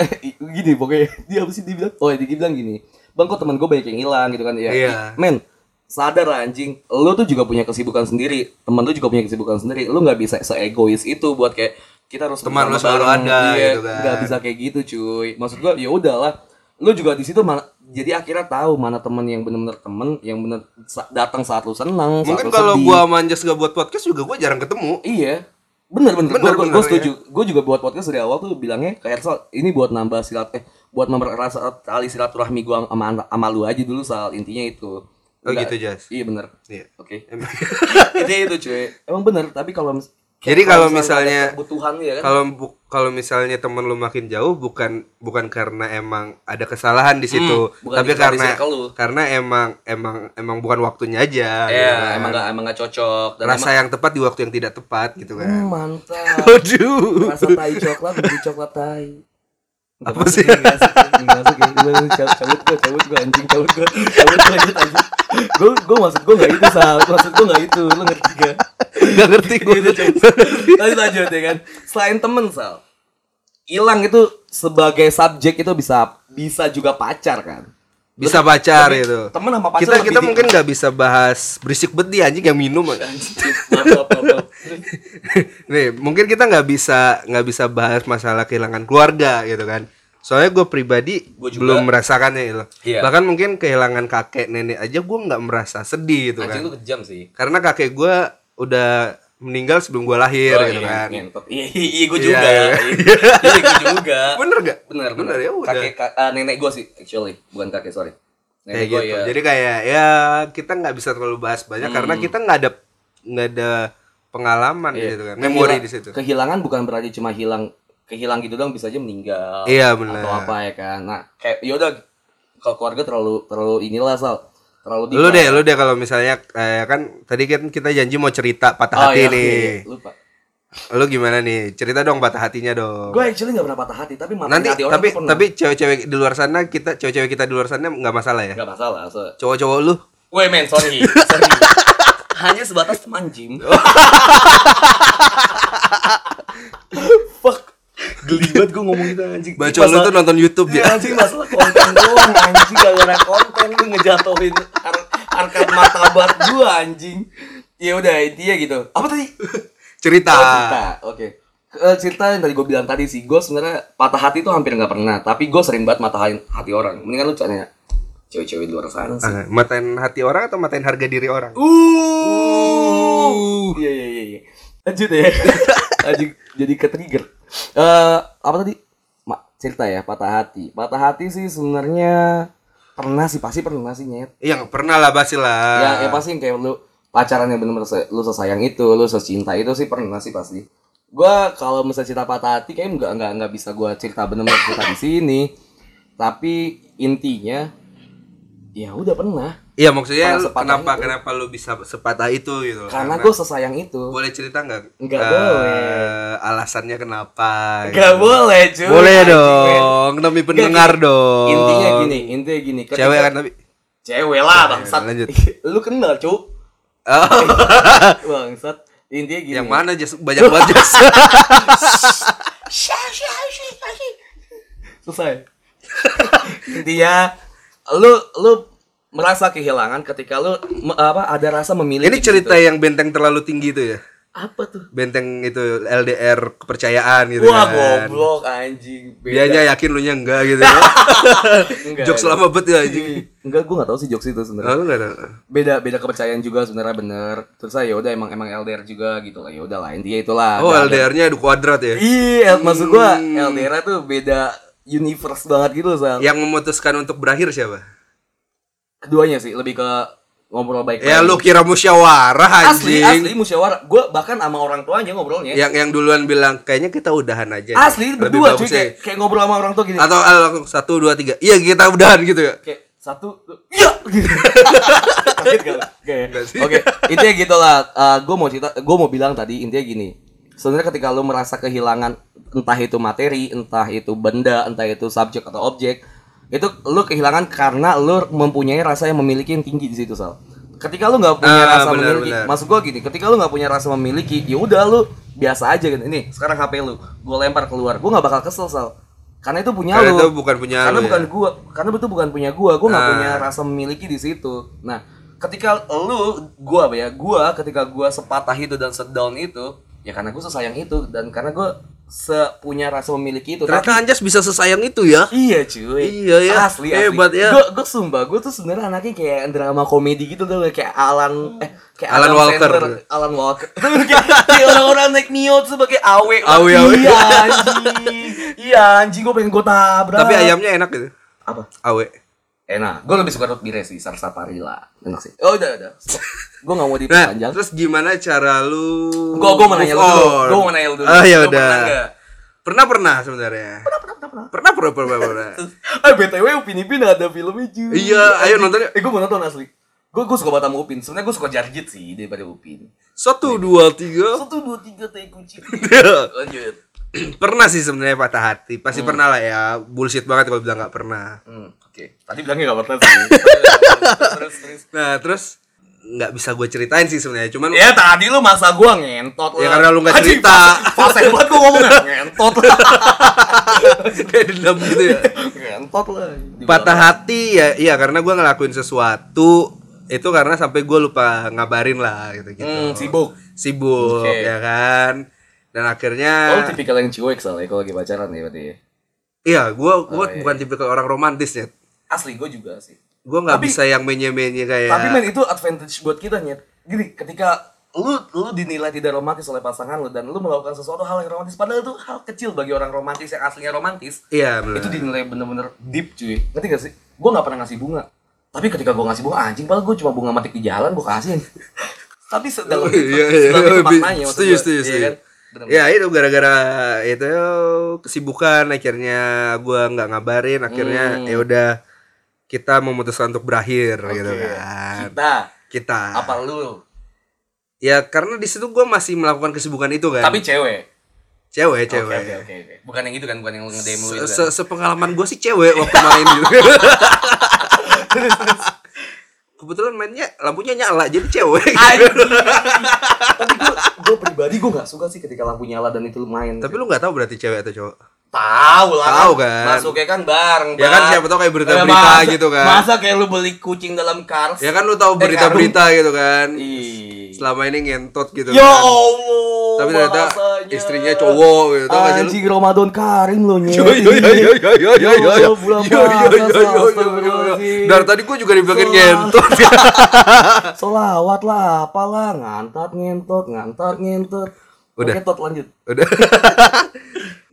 Gini pokoknya Dia apa sih dia bilang? Oh dia bilang gini Bang kok teman gue banyak yang hilang gitu kan ya. Iya. Men sadar lah anjing. Lu tuh juga punya kesibukan sendiri. Temen lu juga punya kesibukan sendiri. Lu gak bisa seegois itu buat kayak kita harus Teman lu selalu bareng. ada, Iya, gitu kan. nggak bisa kayak gitu cuy. Maksud gua ya udahlah. Lu juga di situ mana jadi akhirnya tahu mana temen yang bener-bener temen yang bener datang saat lu senang mungkin kalau gua manjas gak buat podcast juga gua jarang ketemu. Iya. Bener bener, Bener, bener, gua setuju. Ya. gua juga buat podcast dari awal tuh bilangnya ke Hersal ini buat nambah silat eh buat mempererat tali silaturahmi gua sama, sama lu aja dulu soal intinya itu. Oh Enggak- gitu, Jas? iya bener. Iya. oke. Intinya itu cuy. Emang bener tapi kalau Jadi kalau misalnya- kebutuhan ya kan kalau bu- kalau misalnya temen lu makin jauh bukan bukan karena emang ada kesalahan di situ Hmm, bukan tapi karena karena emang emang emang bukan waktunya aja Iya, gitu kan. emang gak emang gak cocok dan rasa yang tepat di waktu yang tidak tepat gitu Hmm, kan mantap. Aduh. Rasa tai coklat coklat tai. Apa sih? nggak ya, nggak ya. Cabut gue, cabut gue anjing, cabut gue, cabut gue lanjut anjing. Gue gue maksud gue nggak itu sal, maksud gue nggak itu, lu ngerti gak? Gak ngerti gue. Gitu. Lanjut lanjut ya kan. Selain temen sal, hilang itu sebagai subjek itu bisa bisa juga pacar kan. Bisa pacar Tapi itu. Temen sama pacar Kita kita mungkin nggak bisa bahas berisik bet nih anjing yang minum. Maaf. Nih, mungkin kita nggak bisa nggak bisa bahas masalah kehilangan keluarga gitu kan. Soalnya gue pribadi Gua juga. belum merasakannya itu. Iya. Bahkan mungkin kehilangan kakek nenek aja gue nggak merasa sedih gitu Anjing kan. kejam sih. Karena kakek gue udah meninggal sebelum gue lahir Oh, gitu iya, kan. Iya, iya, iya, gue juga. Iya, Iya, iya. gue juga. Bener gak? Bener, Bener, bener. ya udah. Kakek, ka- ah, nenek gue sih, actually. Bukan kakek, sorry. Kayak Nenek gue gitu. ya. Jadi kayak ya kita nggak bisa terlalu bahas banyak karena Hmm. kita nggak ada nggak ada pengalaman Iya. gitu kan. Memori Kehila- di situ. Kehilangan bukan berarti cuma hilang kehilang gitu doang bisa aja meninggal. Iya, bener. Atau apa ya kan. Nah, kayak yaudah kalau keluarga terlalu terlalu inilah sal. Terlalu deep Lu deh, lu deh kalau misalnya kayak kan tadi kan kita janji mau cerita patah Oh, hati iya, nih. iya. Lupa. Lu gimana nih? Cerita dong patah hatinya dong. Gue actually gak pernah patah hati, tapi Nanti hati orang tapi tapi cewek-cewek di luar sana kita cewek-cewek kita di luar sana nggak masalah ya. Gak masalah. So. Cowok-cowok lu Woi men, sorry. sorry. Hanya sebatas teman gym. Fuck. Geli banget gue ngomong gitu anjing. baca lu tuh nonton YouTube Ya, ya. anjing masalah konten doang anjing gara-gara konten lu ngejatuhin har- harkat martabat gua anjing. Ya udah intinya gitu. Apa tadi? Cerita. Oh, cerita. Oke. Eh, cerita yang tadi gue bilang tadi sih, gue sebenarnya patah hati tuh hampir nggak pernah, tapi gue sering banget matahin hati orang. Mendingan lu tanya cewek-cewek di luar sana sih. Ah, matain hati orang atau matain harga diri orang? Uh. Iya iya iya iya. Lanjut ya. Lanjut jadi ke trigger. Eh apa tadi? Ma, cerita ya patah hati. Patah hati sih sebenarnya pernah sih pasti pernah sih nyet. Iya, nggak pernah lah pasti lah. Ya, ya pasti yang kayak lu pacaran yang bener-bener se- lu sesayang itu, lu secinta itu sih pernah sih pasti. Gua kalau misalnya cerita patah hati kayak nggak nggak nggak bisa gua cerita bener-bener cerita di sini. Tapi intinya ya udah pernah. Iya, maksudnya lu- kenapa itu. kenapa lu bisa sepatah itu gitu? Karena gue sesayang itu. boleh cerita nggak? Nggak Eh, boleh. Alasannya kenapa? Gak gitu. boleh cuy. Boleh dong, demi pendengar Nggak, dong. Intinya gini, intinya gini. ketika- Cewek kan tapi. Cewek lah bangsat. lanjut. Lu kenal, Cuk. Oh. bangsat. intinya gini Yang mana jas banyak banget jas. selesai intinya lu lu merasa kehilangan ketika lu apa ada rasa memiliki Ini cerita gitu. yang benteng terlalu tinggi itu ya. apa tuh Benteng itu LDR kepercayaan gitu wah kan. goblok anjing Beda. Dianya yakin lu nya enggak gitu ya. Enggak, Jokes enggak. lama bet ya anjing. enggak gue nggak tahu sih jokes itu sebenarnya Oh, enggak ada. beda beda kepercayaan juga sebenarnya bener terus saya udah emang emang LDR juga gitu lah ya udah lah intinya itulah Oh, ada- LDR-nya ada kuadrat ya. iya maksud gua Hmm. LDR tuh beda universe banget gitu sal Yang memutuskan untuk berakhir siapa? keduanya sih lebih ke ngobrol baik Ya lu kira musyawarah asli anjing. asli musyawarah gue bahkan sama orang tuanya ngobrolnya Yang yang duluan bilang kayaknya kita udahan aja. deh." asli Lebih berdua cuy ya. kayak, kayak ngobrol sama orang tua gini Atau ah, langsung satu dua tiga. Iya kita udahan gitu ya. kayak satu iya gitu. Kali. Oke, oke. Intinya gitulah. gue mau cerita, gue mau bilang tadi intinya gini. Sebenarnya ketika lu merasa kehilangan entah itu materi, entah itu benda, entah itu subjek atau objek, itu lu kehilangan karena lu mempunyai rasa yang memiliki yang tinggi di situ sal. Ketika lu nggak punya Ah, rasa benar, memiliki, benar. maksud gua gini, ketika lu nggak punya rasa memiliki, ya udah lu biasa aja gitu. Ini sekarang HP lu, gua lempar keluar, gua nggak bakal kesel sal. Karena itu punya Karena lu. itu bukan punya Karena lu, bukan ya. gua, karena itu bukan punya gua, gua nggak Ah. punya rasa memiliki di situ. Nah, ketika lu gua apa ya, gua ketika gua sepatah itu dan sedown itu, ya karena gua sesayang itu dan karena gua sepunya rasa memiliki itu. Ternyata Anjas bisa sesayang itu ya. Iya cuy Iya, ya. Asli Hebat, asli ya. Gue gue sumpah Gue tuh sebenarnya anaknya kayak drama komedi gitu tuh Kayak Alan Eh kayak Alan Walker. Alan Walker kayak, kayak orang-orang naik Mio tuh sebagai awe Awe, awe. Iya anjing Iya anjing Gue pengen gue tabrak Tapi ayamnya enak gitu. Apa? Awe. Enak Gue lebih suka root beer sih Sarsapari lah Enak sih Oh udah udah Gue gak mau Nah, diperpanjang terus gimana cara lu Gue gue mau nanya lu dulu? Gue mau nanya lu dulu Ah ya udah. pernah nggak? Pernah sebenarnya. Pernah pernah pernah. Pernah pernah pernah. pernah. Ah BTW Upin Ipin ada filmnya juga Iya, ayo nonton. Eh gue mau nonton asli Gue gue suka banget sama Upin Sebenarnya gue suka Jarjit sih daripada Upin Satu dua tiga. Satu dua tiga tai kucing Lanjut pernah sih sebenarnya patah hati. Pasti pernah lah ya. Bullshit banget kalau bilang nggak pernah. hmm, Oke Tadi bilangnya gak pernah sih Terus terus Nah terus nggak bisa gue ceritain sih sebenarnya. Cuman Ya tadi lu masa gua ngentot lah Ya, karena lu nggak cerita. Fase banget gua ngomongnya Ngentot kayak dendam gitu ya. Ngentot lah Patah hati ya, iya karena gue ngelakuin sesuatu itu karena sampai gue lupa ngabarin lah gitu gitu. Hmm, sibuk Sibuk Oke. ya kan. Dan akhirnya Oh tipikal yang cuek soalnya kalau lagi pacaran ya berarti ya iya gue gua Oh, iya. bukan tipikal orang romantis ya. Asli gua juga sih Gue nggak bisa yang menye-menye kayak Tapi men itu advantage buat kita nyet. Gini, ketika lu lu dinilai tidak romantis oleh pasangan lu dan lu melakukan sesuatu hal yang romantis padahal itu hal kecil bagi orang romantis yang aslinya romantis. Iya benar. Itu dinilai bener-bener deep cuy. Ngerti gak sih? Gua nggak pernah ngasih bunga. Tapi ketika gua ngasih bunga anjing padahal gua cuma bunga matik di jalan gua kasih. Tapi sedalam itu, Iya, iya. itu maknanya maksud Setuju, setuju, Iya setuju. kan? Bener-bener. Ya itu gara-gara itu kesibukan akhirnya gua nggak ngabarin akhirnya Hmm. ya udah kita memutuskan untuk berakhir gitu Oke. kan. Kita Kita. apa lu? Ya karena di situ gua masih melakukan kesibukan itu kan. Tapi cewek. cewek, Oke cewek. oke oke oke. Bukan yang itu kan, bukan yang nge-DM lu Se- itu kan. se- Sepengalaman gue sih cewek waktu main gitu. Kebetulan mainnya lampunya nyala jadi cewek. Tapi gue gue pribadi gue nggak suka sih ketika lampu nyala dan itu main. Tapi lu nggak tahu berarti cewek atau cowok? Tahu lah. Tahu kan. Masuknya kan bareng. Ya kan siapa tahu kayak berita-berita Eh, masa- gitu kan. Masa kayak lu beli kucing dalam kars? Ya kan lu tahu Eh, berita-berita gitu kan. Ih. Selama ini ngentot gitu Ya kan. Allah. Tapi ternyata bahasanya. istrinya cowok gitu. Tau gak sih? Anjing Ramadan Karim lo nyet. Yo yo yo yo yo yo yo yo yo Ya, yo yo yo yo yo yo astagfirullahaladzim. Dari tadi gue juga dibilangin ngentot. Solawat lah, apalah ngantat ngentot, ngantat ngentot. Udah. Oke, tot lanjut. Udah.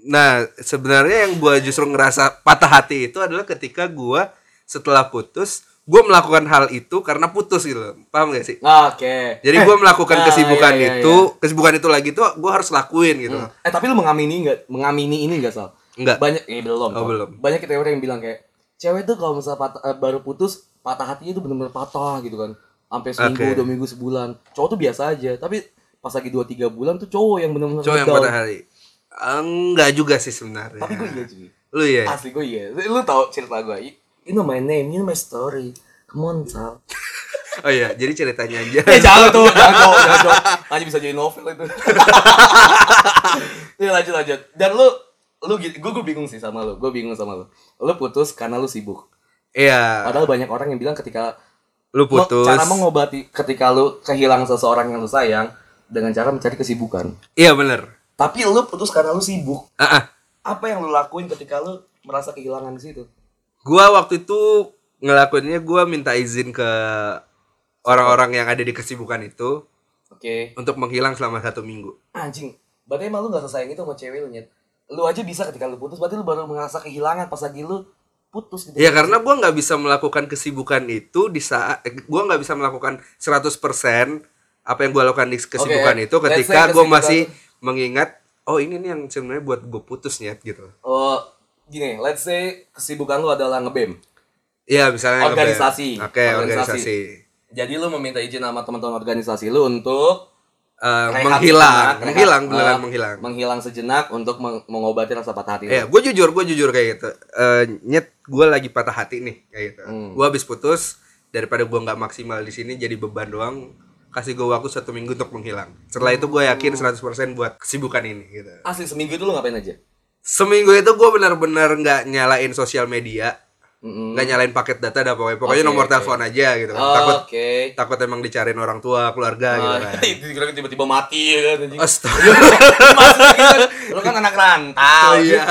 Nah, sebenarnya yang gua justru ngerasa patah hati itu adalah ketika gua setelah putus, gua melakukan hal itu karena putus gitu. loh. Paham gak sih? Oke. Jadi gua melakukan ah, kesibukan iya, iya, itu, kesibukan itu lagi tuh gua harus lakuin gitu. Eh tapi lu mengamini nggak? Mengamini ini nggak Sal? Enggak. Banyak, eh belum. Oh, belum. Banyak kita orang yang bilang kayak cewek tuh kalau misalnya patah- eh, baru putus patah hatinya itu bener-bener patah gitu kan. Sampai seminggu, Oke. dua minggu, sebulan. Cowok tuh biasa aja. Tapi pas lagi dua tiga bulan tuh cowok yang bener-bener Cowok yang patah hati. Enggak juga sih sebenarnya. Tapi gue iya cuy. Lu ya? Asli gue iya. Lu tau cerita gue. You know my name, you know my story. Come on Sal. Oh iya, jadi ceritanya aja. Eh jangan tuh, jangan tuh, jangan tuh. Hanya bisa jadi novel itu. Ya lanjut lanjut. Dan lu lu gue gue bingung sih sama lu. Gue bingung sama lu. Lu putus karena lu sibuk. Iya, Padahal banyak orang yang bilang ketika lu putus. cara mengobati ketika lu kehilangan seseorang yang lu sayang dengan cara mencari kesibukan. Iya bener. Tapi lu putus karena lu sibuk. Ah, ah. Apa yang lu lakuin ketika lu merasa kehilangan di situ? Gua waktu itu ngelakuinnya gua minta izin ke orang-orang yang ada di kesibukan itu Oke. untuk menghilang selama satu minggu. Anjing. Berarti emang lu gak sesayang itu sama cewek lu, Nyet. Lu aja bisa ketika lu putus, berarti lu baru merasa kehilangan pas lagi lu putus gitu. Ya karena gua nggak bisa melakukan kesibukan itu di saat eh, gua nggak bisa melakukan 100% apa yang gua lakukan di kesibukan Oke, itu ketika gua masih mengingat oh ini nih yang sebenarnya buat gue putus nyet gitu. Oh, gini, let's say kesibukan lu adalah ngebem. Iya misalnya. Organisasi. Oke Organisasi. organisasi. Jadi lu meminta izin sama teman-teman organisasi lu untuk rehat menghilang, sejenak, menghilang rehat, beneran eh, menghilang. Menghilang sejenak untuk meng- mengobati rasa patah hati. Iya, gue jujur, gue jujur kayak gitu. Eh, nyet, gue lagi patah hati nih kayak gitu. Hmm. Gue habis putus daripada gue nggak maksimal di sini jadi beban doang. Kasih gue waktu satu minggu untuk menghilang. Setelah itu gue yakin 100% buat kesibukan ini gitu. Asli seminggu itu lu ngapain aja? Seminggu itu gue benar-benar nggak nyalain sosial media, nggak nyalain paket data, dah pokoknya, pokoknya Oke, nomor oke. telepon aja gitu kan. Oh, Takut Oke. takut emang dicariin orang tua, keluarga gitu Ah, kan. tiba-tiba mati ya kan. Astaga. Gitu kan, lu kan anak rantau. Oh, iya.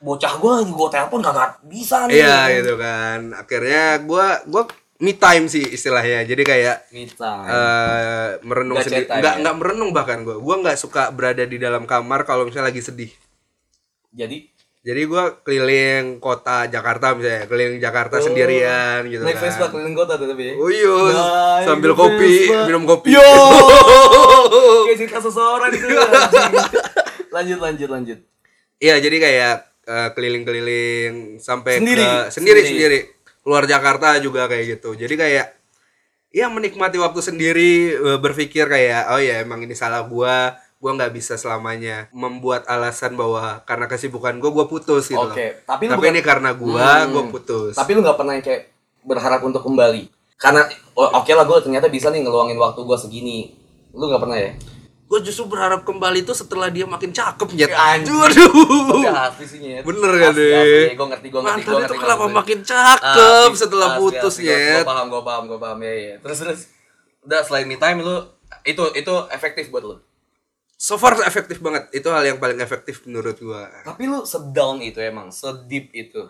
Bocah gua gua telepon kagak bisa nih. Iya gitu kan. Akhirnya gue gue me time sih istilahnya. Jadi kayak Bisa. eh merenung Nggak sendiri chat time nggak ya? nggak merenung bahkan gue gue nggak suka berada di dalam kamar kalau misalnya lagi sedih Jadi jadi gue keliling kota Jakarta misalnya keliling Jakarta Oh, sendirian gitu naik kan Vespa keliling kota tapi. Oh iya, Naik sambil kopi, minum kopi. Yo. Kayak cerita seseorang itu. lanjut lanjut lanjut. Iya, jadi kayak eh, keliling-keliling sampai Sendiri? ke sendiri Sendiri. sendiri. Luar Jakarta juga kayak gitu. Jadi kayak ya menikmati waktu sendiri eh, berpikir kayak oh ya emang ini salah gua gua nggak bisa selamanya membuat alasan bahwa karena kesibukan gua gua putus gitu loh. Oke, tapi lu tapi bukan- ini karena gua Hmm. gua putus Tapi lu nggak pernah yang kayak berharap untuk kembali. Karena oh, oke lah gue ternyata bisa nih ngeluangin waktu gue segini. Lu nggak pernah ya? Gua justru berharap kembali itu setelah dia makin cakep nyet Anjing. aduh Tapi asli sih Nyet. Bener Asli, deh? Gue ngerti, gue ngerti, mantan gue itu kenapa makin cakep Asli, setelah putus nyet Gue paham, gue paham, gue paham ya, ya. Terus terus. Udah selain me time lu itu itu efektif buat lu. So far efektif banget. Itu hal yang paling efektif menurut gua. Tapi lu sedown itu emang, sedip itu.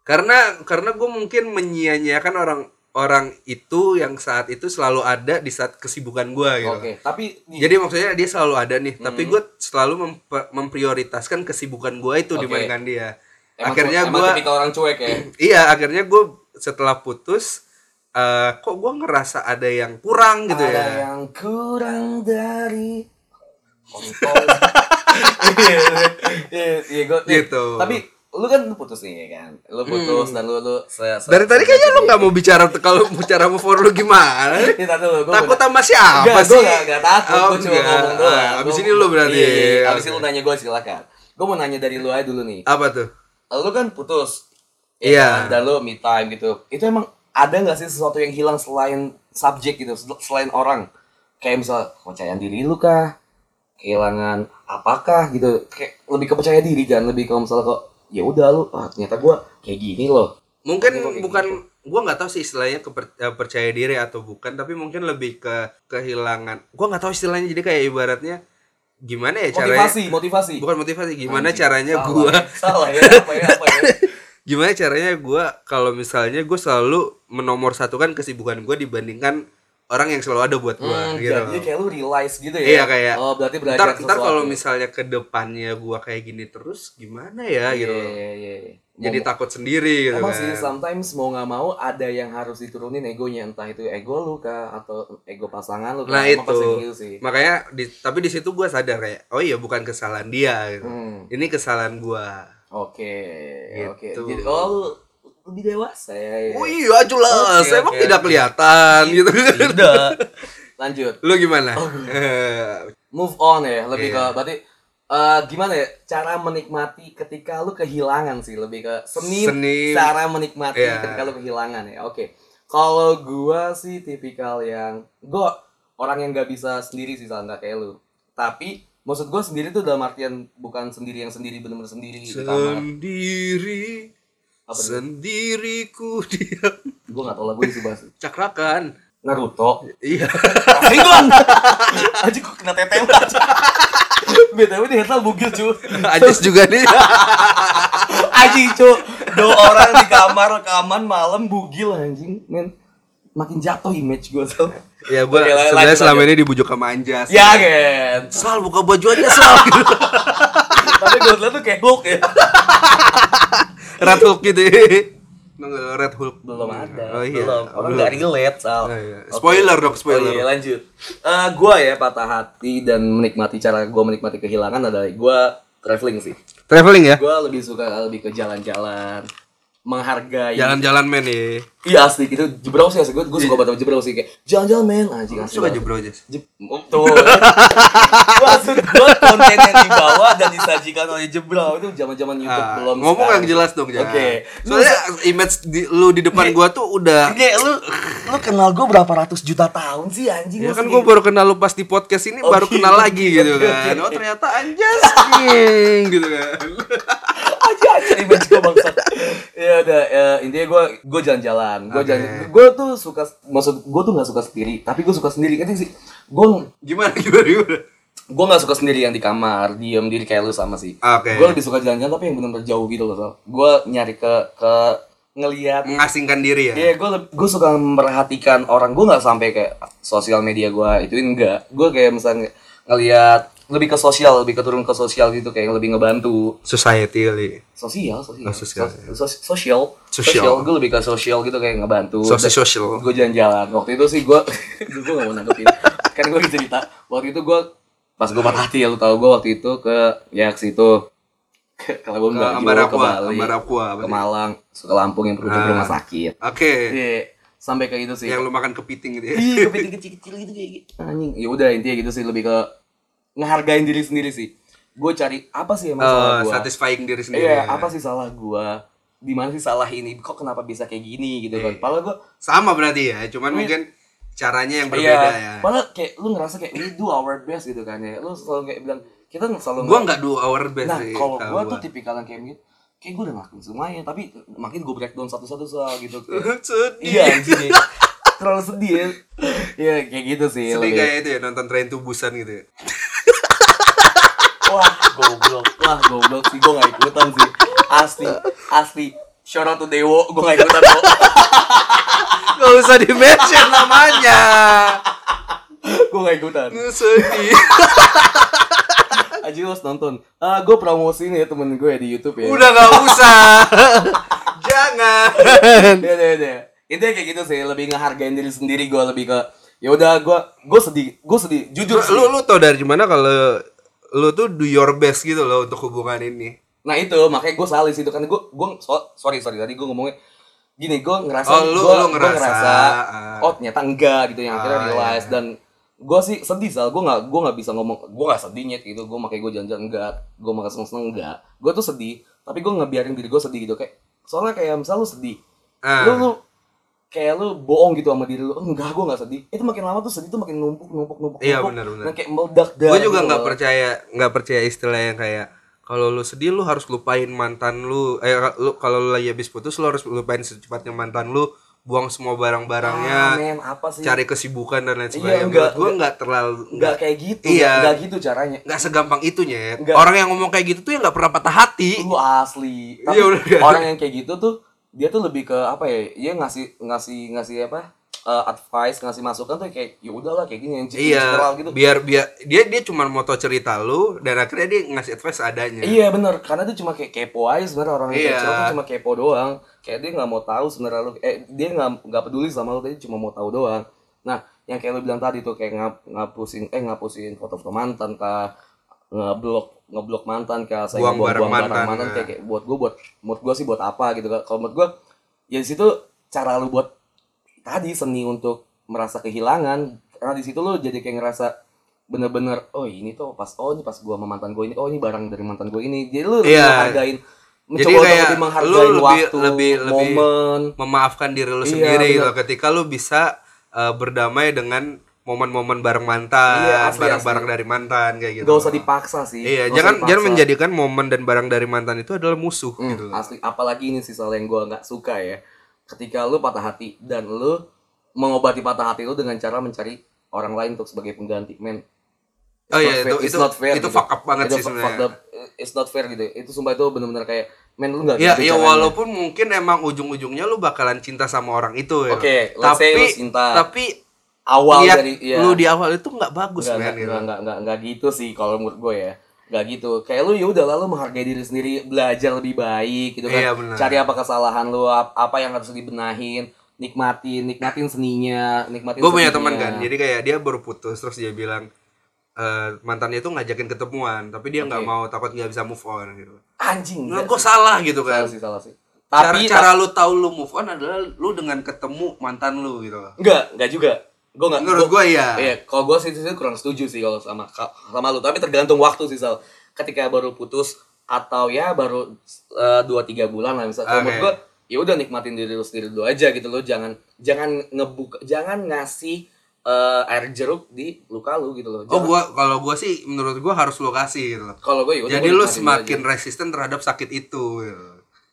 Karena karena gua mungkin menyia-nyiakan orang orang itu yang saat itu selalu ada di saat kesibukan gua gitu. Oke, tapi nih, Jadi maksudnya dia selalu ada nih, tapi Hmm. gua selalu memp- memprioritaskan kesibukan gua itu Oke. dibandingkan dia. emang akhirnya emang gua tipikal orang cuek ya. iya, akhirnya gua setelah putus eh kok gua ngerasa ada yang kurang gitu Ada ya. yang kurang dari kontol. Iya, iya, iya, gua- nih, Gitu. Tapi lu kan lu putus nih ya kan. Lu putus dan lu lu se, se- Dari tadi kayaknya lu nggak mau bicara kalau bicara move forward lu gimana? Ini tadi lu gua Takut mau- sama siapa Enggak, sih? Gue gak, gak takut, Oh, gue cuma ngomong doang Ah, Abis Gua- ini lu berarti. Iya, iya, iya. Abis ini lu nanya gue silakan Gue mau nanya dari lu aja dulu nih Apa tuh? Lu kan putus ya Iya. kan? Dan lu me time gitu Itu emang ada gak sih sesuatu yang hilang selain subjek gitu sel- Selain orang Kayak misal kepercayaan diri lu kah Kehilangan apakah gitu Kayak lebih kepercayaan diri kan Lebih kalau misalnya kok ya udah lu ah, ternyata gue kayak gini loh Mungkin bukan gitu? gua nggak tahu sih istilahnya keper- eh, percaya diri atau bukan, tapi mungkin lebih ke kehilangan. Gua nggak tahu istilahnya jadi kayak ibaratnya gimana ya caranya? Motivasi, motivasi Bukan motivasi, gimana Anjing, caranya salah. gua Salah ya, apa ya, apa ya gimana caranya gua kalau misalnya gua selalu menomor satukan kesibukan gua dibandingkan orang yang selalu ada buat gua Hmm, gitu. Jadi kayak lu realize gitu ya. Iya, kayak, Oh, berarti belajar ntar, ntar sesuatu. kalau misalnya ke depannya gua kayak gini terus gimana ya Iya, gitu iya, iya. jadi Mau- takut sendiri gitu Emang kan sih sometimes mau nggak mau ada yang harus diturunin egonya entah itu ego lu kah atau ego pasangan lu kah. nah Emang itu gitu sih. makanya di, tapi di situ gua sadar kayak oh iya bukan kesalahan dia gitu Hmm. ini kesalahan gua Oke, oke. Gitu. Jadi oh lebih dewasa ya. ya. oh iya jelas Oke, emang oke, tidak kelihatan gitu Tidak. Lanjut. lu gimana Oh, Move on ya, lebih Iya. ke berarti eh, gimana ya cara menikmati ketika lu kehilangan sih lebih ke seni, Seni. cara menikmati Iya. ketika lu kehilangan ya. Oke. Kalau gua sih tipikal yang gua orang yang nggak bisa sendiri sih Sal, nggak kayak lu. Tapi maksud gua sendiri tuh dalam artian bukan sendiri yang sendiri bener-bener sendiri di kamar. Sendiri Apa? Sendiriku diam Gua nggak tahu lagu itu bahas. Cakrakan Naruto. Iya dong. Aja gua kena tetem aja. BTW di headline bugil cu. Ajis juga nih Anjing cu. Dua orang di kamar rekaman malam bugil anjing. Men. Makin jatuh image gua tuh. Ya lanjut, sebenarnya selama ini dibujuk sama Anjas Ya kan. Sal buka baju aja Sal Tapi gue liat tuh kayak Hulk ya. Red Hulk gitu Nggak, Red Hulk Belum ada. Oh iya Belum. Orang Belum. nggak relate, Sal. Oh, iya. Spoiler dong, spoiler. Oh, iya, lanjut. Eh gua ya patah hati dan menikmati cara gua menikmati kehilangan adalah gua traveling sih. Traveling ya Gua lebih suka lebih ke jalan-jalan, menghargai. Jalan-jalan men nih Iya asli gitu jebrau sih asli gue gue suka banget sama jebrau sih kayak jalan-jalan men anjing asli. Suka banget. jebro aja tuh. Maksud gue konten yang dibawa dan disajikan oleh jebrau itu zaman-zaman YouTube Ah, belum. ngomong sekarang. yang jelas dong. Oke. Soalnya image di, lu di depan gua tuh udah Kayak lu lu kenal gue berapa ratus juta tahun sih anjing Ya kan gue baru kenal lu pas di podcast ini Oh, baru kenal lagi gitu kan. Oh ternyata anjas king gitu kan. aja image gue bangsat ya udah ya, intinya gue gue jalan-jalan gue jalan gue tuh suka maksud gue tuh nggak suka sendiri tapi gue suka sendiri kan sih gue Gimana gimana gimana? gue nggak suka sendiri yang di kamar diem diri kayak lu sama sih Oke. gue lebih suka jalan-jalan tapi yang benar-benar jauh gitu loh gue nyari ke ke ngelihat Mengasingkan diri ya. Iya, gue gue suka memperhatikan orang. Gue nggak sampai kayak sosial media gue itu enggak. Gue kayak misalnya ngelihat lebih ke sosial, lebih keturun ke sosial gitu kayak lebih ngebantu. Society kali. Sosial, sosial. Oh, sosial. So- sos- sosial. Sosial. Gue lebih ke sosial gitu kayak ngebantu. Sosial sosial. Gue jalan-jalan. Waktu itu sih gue, gue gak mau nanggepin. kan gue cerita. Waktu itu gue pas gue patah hati ya lu tau gue waktu itu ke ya ke situ ke ke Labuan Ke ke Bali, Ambarapua, ke? Malang, ke Lampung yang perlu ke Ah. rumah sakit. Oke. Iya, sampai ke itu sih. Yang lu makan kepiting gitu ya. Iya, kepiting kecil-kecil gitu kayak gitu. Anjing. Ya udah intinya gitu sih lebih ke ngehargain diri sendiri sih. Gue cari apa sih emang salah Eh, gue? satisfying diri sendiri. Iya, ya. apa sih salah gue? Di mana sih salah ini? Kok kenapa bisa kayak gini gitu kan? Iya. Padahal gue Sama berarti ya, cuman mungkin caranya yang berbeda iya, ya. Padahal kayak lu ngerasa kayak we do our best gitu kan ya. Lu selalu kayak bilang kita selalu Gua nggak do our best Nah, sih. kalau gue tuh tipikal yang kayak gitu. Kayak gue udah ngelakuin semuanya, tapi makin gue breakdown satu-satu soal gitu. Kayak, Sedih. iya anjing. Terlalu sedih ya. Iya, kayak gitu sih. Sedih kayak itu ya nonton Train to Busan gitu ya. Wah, goblok. Wah, goblok sih. Gue gak ikutan sih. Asli. Asli. Shout out to Dewo. Gue gak ikutan kok. Gak usah di mention namanya. gue gak ikutan. Sedih. Aji lu harus nonton. Ah, gue promosiin ya temen gue di YouTube ya. Udah gak usah. Jangan. Ya udah, udah. Intinya kayak gitu sih. Lebih ngehargain diri sendiri. Gue lebih ke. Ya udah, gue gue sedih. Gue sedih. Jujur sih. lu lu tau dari mana kalau lu tuh do your best gitu loh untuk hubungan ini. Nah itu makanya gue salah sih itu kan gue gue so- sorry sorry tadi gue ngomongnya gini gue ngerasa Oh, lu- gua- lu gua ngerasa, ah. oh ternyata enggak gitu yang akhirnya Ah, realize iya. dan gue sih sedih sal gue nggak gue nggak bisa ngomong gue nggak sedih nyet gitu gue makanya gue jalan-jalan enggak gue makan seneng seneng enggak gue tuh sedih tapi gue ngebiarin diri gue sedih gitu kayak soalnya kayak misal lu sedih Ah. lu lu kayak lu bohong gitu sama diri lu enggak gue nggak sedih. Itu makin lama tuh sedih tuh makin numpuk numpuk numpuk Iya, numpuk. benar, benar. dan kayak meledak Gue juga gitu nggak percaya nggak percaya istilah yang kayak kalau lu sedih lu harus lupain mantan lu. Eh lu kalau lu lagi habis putus lu harus lupain secepatnya mantan lu buang semua Ah, barang-barangnya apa sih? cari kesibukan dan lain Iya, sebagainya. enggak, gue nggak terlalu nggak kayak gitu Iya. nggak gitu caranya. Nggak segampang itu nyet. Nggak. orang yang ngomong kayak gitu tuh ya nggak pernah patah hati. Lu asli. Tapi Iya, orang yang kayak gitu tuh dia tuh lebih ke apa ya dia ngasih ngasih ngasih apa eh, advice ngasih masukan tuh kayak ya udahlah kayak gini yang iya general gitu. biar biar dia dia cuma mau tau cerita lu dan akhirnya dia ngasih advice adanya. Iya bener karena itu cuma kayak kepo aja sebenarnya orang Iya. cowok tuh cuma kepo doang. Kayak dia nggak mau tahu sebenarnya lu eh dia nggak nggak peduli sama lu dia cuma mau tahu doang. Nah yang kayak lu bilang tadi tuh kayak ngap, ngapusin eh ngapusin foto-foto mantan kah ngeblok ngeblok mantan kah saya Buang barang buang barang mantan, mantan nah. kayak, kayak buat gue buat menurut gue sih buat apa gitu kan kalau menurut gue ya di situ cara lu buat tadi seni untuk merasa kehilangan karena di situ lu jadi kayak ngerasa bener-bener oh ini tuh pas oh ini pas gua sama mantan gue ini oh ini barang dari mantan gue ini jadi lu lebih Iya. ngehargain mencoba Jadi kayak lebih menghargai lu lebih- waktu lebih- lebih- momen memaafkan diri lu Iya, sendiri bener. gitu ketika lu bisa eh, berdamai dengan momen-momen bareng mantan, Iya, barang-barang asli. dari mantan kayak gitu. gak usah dipaksa sih Iya, usah jangan jangan menjadikan momen dan barang dari mantan itu adalah musuh Hmm, gitu. asli apalagi ini sih soal yang gue nggak suka ya ketika lu patah hati dan lu mengobati patah hati lu dengan cara mencari orang lain untuk sebagai pengganti men It's Oh not iya, fair. itu It's itu not fair itu gitu. fuck up banget Itu sih sebenarnya. It's not fair gitu itu sumpah itu bener-bener kayak men lu nggak Ya, gitu ya caranya. walaupun mungkin emang ujung-ujungnya lu bakalan cinta sama orang itu ya. Oke, say tapi cinta. tapi awal niat dari ya, lu di awal itu nggak bagus nggak, men nggak, gitu. nggak, nggak, gitu sih kalau menurut gue ya nggak gitu kayak lu ya udah lalu menghargai diri sendiri belajar lebih baik gitu kan Iya, benar. cari apa kesalahan lu ap- apa yang harus dibenahin nikmatin nikmatin seninya nikmatin Gue punya teman kan, jadi kayak dia baru putus terus dia bilang eh, mantannya itu ngajakin ketemuan, tapi dia nggak Oke. mau takut nggak bisa move on gitu. anjing Nah, nggak kok sih. salah gitu salah kan? sih salah sih Cara tapi cara lu tahu lu move on adalah lu dengan ketemu mantan lu gitu. enggak enggak juga gue nggak Menurut gua- gue ya. Iya, kalau gue sih, sih kurang setuju sih kalau sama sama lu. Tapi tergantung waktu sih Sal. Ketika baru putus atau ya baru eh, dua tiga bulan lah misalnya. Oke. menurut gue ya udah nikmatin diri lu sendiri dulu aja gitu loh. Jangan jangan ngebuka, jangan ngasih eh, air jeruk di luka lu gitu loh. Oh Jangan- gua kalau gua sih menurut gua harus lu kasih gitu. kalau gue ya Jadi gua lu semakin resisten terhadap sakit itu. Gitu.